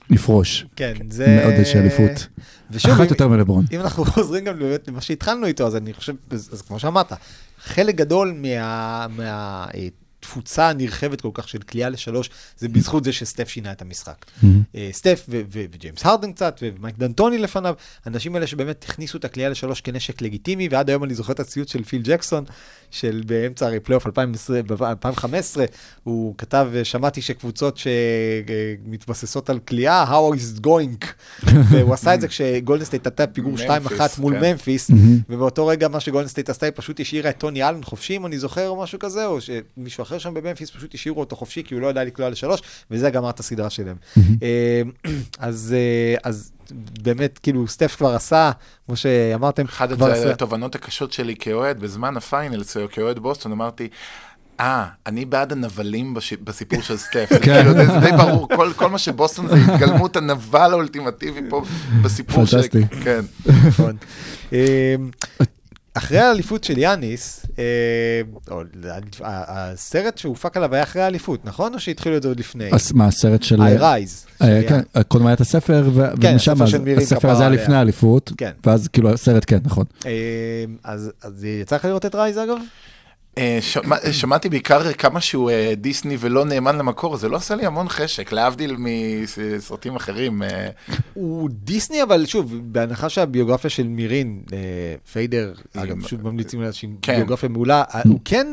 ונפרוש. כן, זה... מאוד איזושהי אליפות. ושוב, אחת אם- יותר מלברון. אם אנחנו חוזרים גם באמת למה שהתחלנו איתו, אז אני חושב, אז, אז כמו שאמרת, חלק גדול מה... מה אה, תפוצה הנרחבת כל כך של כליאה לשלוש, זה בזכות זה שסטף שינה את המשחק. אה, סטף וג'יימס הרדן קצת, ומייק דנטוני לפניו, האנשים האלה שבאמת הכניסו את הכליאה לשלוש כנשק לגיטימי, ועד היום אני זוכר את הציוץ של פיל ג'קסון, של באמצע הרי פלייאוף 2020 ב-2015, הוא כתב, שמעתי שקבוצות שמתבססות על קליעה, how is it going? והוא עשה את זה כשגולדנסטייט הייתה פיגור 2-1 ממפיס, מול כן. ממפיס, ובאותו רגע מה שגולדנסטייט עשתה, היא פשט השאירה את טוני אלן חופשי, אם אני זוכר, או משהו כזה, או שמישהו אחר שם בממפיס פשוט השאירו אותו חופשי, כי הוא לא ידע לקלוע לשלוש, וזה גמר את הסדרה שלהם. אה, אז אה, אז באמת, כאילו, סטף כבר עשה, כמו שאמרתם, אחת כבר עשה. התובנות הקשות שלי כאוהד, בזמן ה finals, או כאוהד בוסטון, אמרתי, אה, אני בעד הנבלים בש... בסיפור של סטף. זה כן. כאילו, זה זה די ברור, כל, כל מה שבוסטון זה התגלמות הנבל האולטימטיבי פה בסיפור של... פנטסטי. כן. אה, אחרי האליפות של יאניס, אה, או, ה- הסרט שהופק עליו היה אחרי האליפות, נכון? או שהתחילו את זה עוד לפני? אז מה, הסרט של... I Rise. אה, של כן. קודם היה את הספר, כן, ומשם, הספר הזה היה. לפני האליפות, כן. ואז כאילו הסרט, כן, נכון. אה, אז יצא לך לראות את רייז אגב? אה, שמע, שמעתי בעיקר כמה שהוא אה, דיסני ולא נאמן למקור, זה לא עשה לי המון חשק, להבדיל מסרטים אחרים. אה, הוא דיסני, אבל שוב, בהנחה שהביוגרפיה של מירין, אה, פיידר, אגב, פשוט ממליצים לה שהיא כן. ביוגרפיה מעולה, אה, הוא כן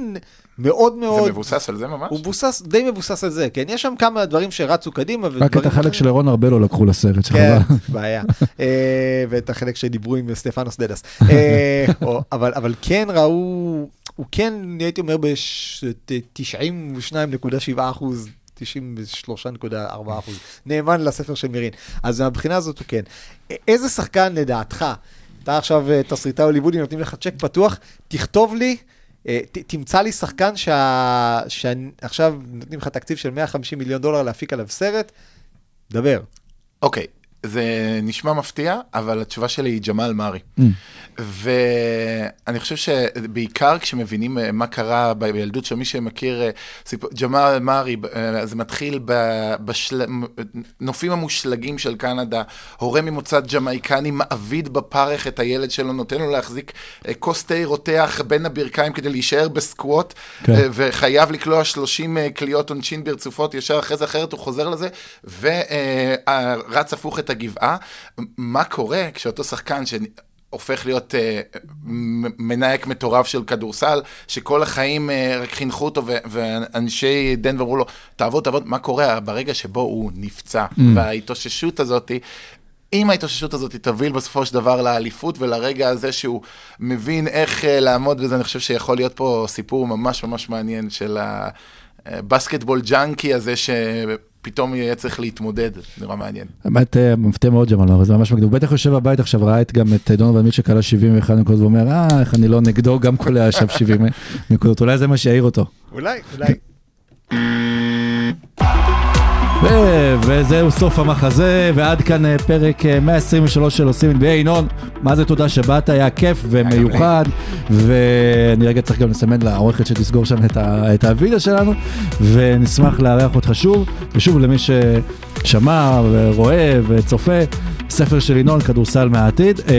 מאוד זה מאוד, מבוסס על זה ממש? הוא מבוסס, די מבוסס על זה, כן, יש שם כמה דברים שרצו קדימה. רק את החלק. של אירון ארבלו לקחו לסרט, כן, שחבל. בעיה. אה, ואת החלק שדיברו עם סטפנוס דדס. אה, או- אבל אבל כן ראו, הוא כן, הייתי אומר, ב-92.7 אחוז. 93.4 אחוז, נאמן לספר של מירין. אז מהבחינה הזאת הוא כן. איזה שחקן לדעתך, אתה עכשיו אה, תסריטאי הוליוודי, נותנים לך צ'ק פתוח, תכתוב לי, אה, תמצא לי שחקן שעכשיו נותנים לך תקציב של 150 מיליון דולר להפיק עליו סרט, דבר. אוקיי, זה נשמע מפתיע, אבל התשובה שלי היא ג'מאל מארי. Mm. ואני חושב שבעיקר כשמבינים אה, מה קרה בילדות של מי שמכיר, אה, סיפור, ג'מאל מארי, אה, זה מתחיל בנופים המושלגים של קנדה, הורה ממוצא ג'מאיקני מעביד בפרך את הילד שלו, נותן לו להחזיק כוס תה רותח בין הברכיים כדי להישאר בסקווט, כן. וחייב לקלוע 30 אה, קליעות עונשין ברצופות ישר אחרי זה, אחרת הוא חוזר לזה, ורץ הפוך את הגבעה. מה קורה כשאותו שחקן ש... הופך להיות uh, מנהק מטורף של כדורסל, שכל החיים uh, רק חינכו אותו, ואנשי דנבר אמרו לו, תעבוד, תעבוד, מה קורה ברגע שבו הוא נפצע? Mm. וההתאוששות הזאת, אם ההתאוששות הזאת תוביל בסופו של דבר לאליפות ולרגע הזה שהוא מבין איך uh, לעמוד בזה, אני חושב שיכול להיות פה סיפור ממש ממש מעניין של הבסקטבול ג'אנקי הזה, שפתאום יהיה צריך להתמודד, נורא מעניין. באמת אה, מפתיע מאוד ג'מאל מארי, זה ממש מגניב. הוא בטח יושב בבית עכשיו, ראה את גם את אה, דונובל מיט שקלע 71 נקודות, ואומר, אה, איך אני לא נגדו, גם קולע עכשיו 70 נקודות, אולי זה מה שיעיר אותו. אולי, אולי. וזהו סוף המחזה, ועד כאן אה, פרק אה, 123 של עושים NBA. ינון, מה זה תודה שבאת, היה כיף ומיוחד, ואני רגע צריך גם לסמן לעורכת שתסגור שם את, ה- את הוידאו שלנו, ונשמח לארח אותך שוב, ושוב למי ששמע ורואה וצופה, ספר של ינון, כדורסל מהעתיד, אה,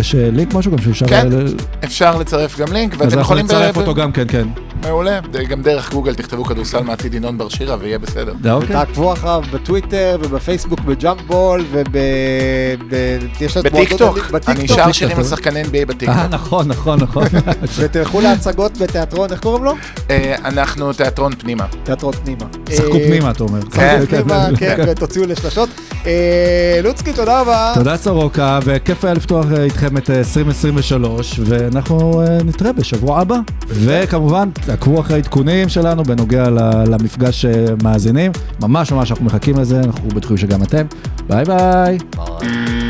יש אה, לינק משהו גם שאפשר... כן, ל- אפשר לצרף גם לינק, אז ואתם אנחנו יכולים... נצרף ב- אותו גם, כן, כן. מעולה, גם דרך גוגל תכתבו כדורסל מעתיד ינון בר שירה ויהיה בסדר. זה אוקיי. תעקבו אחריו בטוויטר ובפייסבוק בג'אמפ בול וב... ב- יש לנו בטיקטוק, אני. שר שירים על שחקני NBA אה, בטיקטוק. נכון, נכון, נכון. ותלכו להצגות בתיאטרון, איך קוראים לו? אה, אנחנו תיאטרון פנימה. תיאטרון פנימה. שחקו אה, פנימה, אתה אומר. כן, פנימה, כן, ותוציאו לשלשות. אה, לוצקי, תודה רבה. תודה סורוקה, וכיף היה לפתוח אה, איתכם את אה, 2023, ואנחנו אה, נתראה בשבוע הבא. וכמובן, תעקבו אחרי העדכונים שלנו בנוגע למפגש מאזינים. ממש ממש אנחנו מחכים לזה, אנחנו בטוחים שגם אתם. ביי ביי. ביי.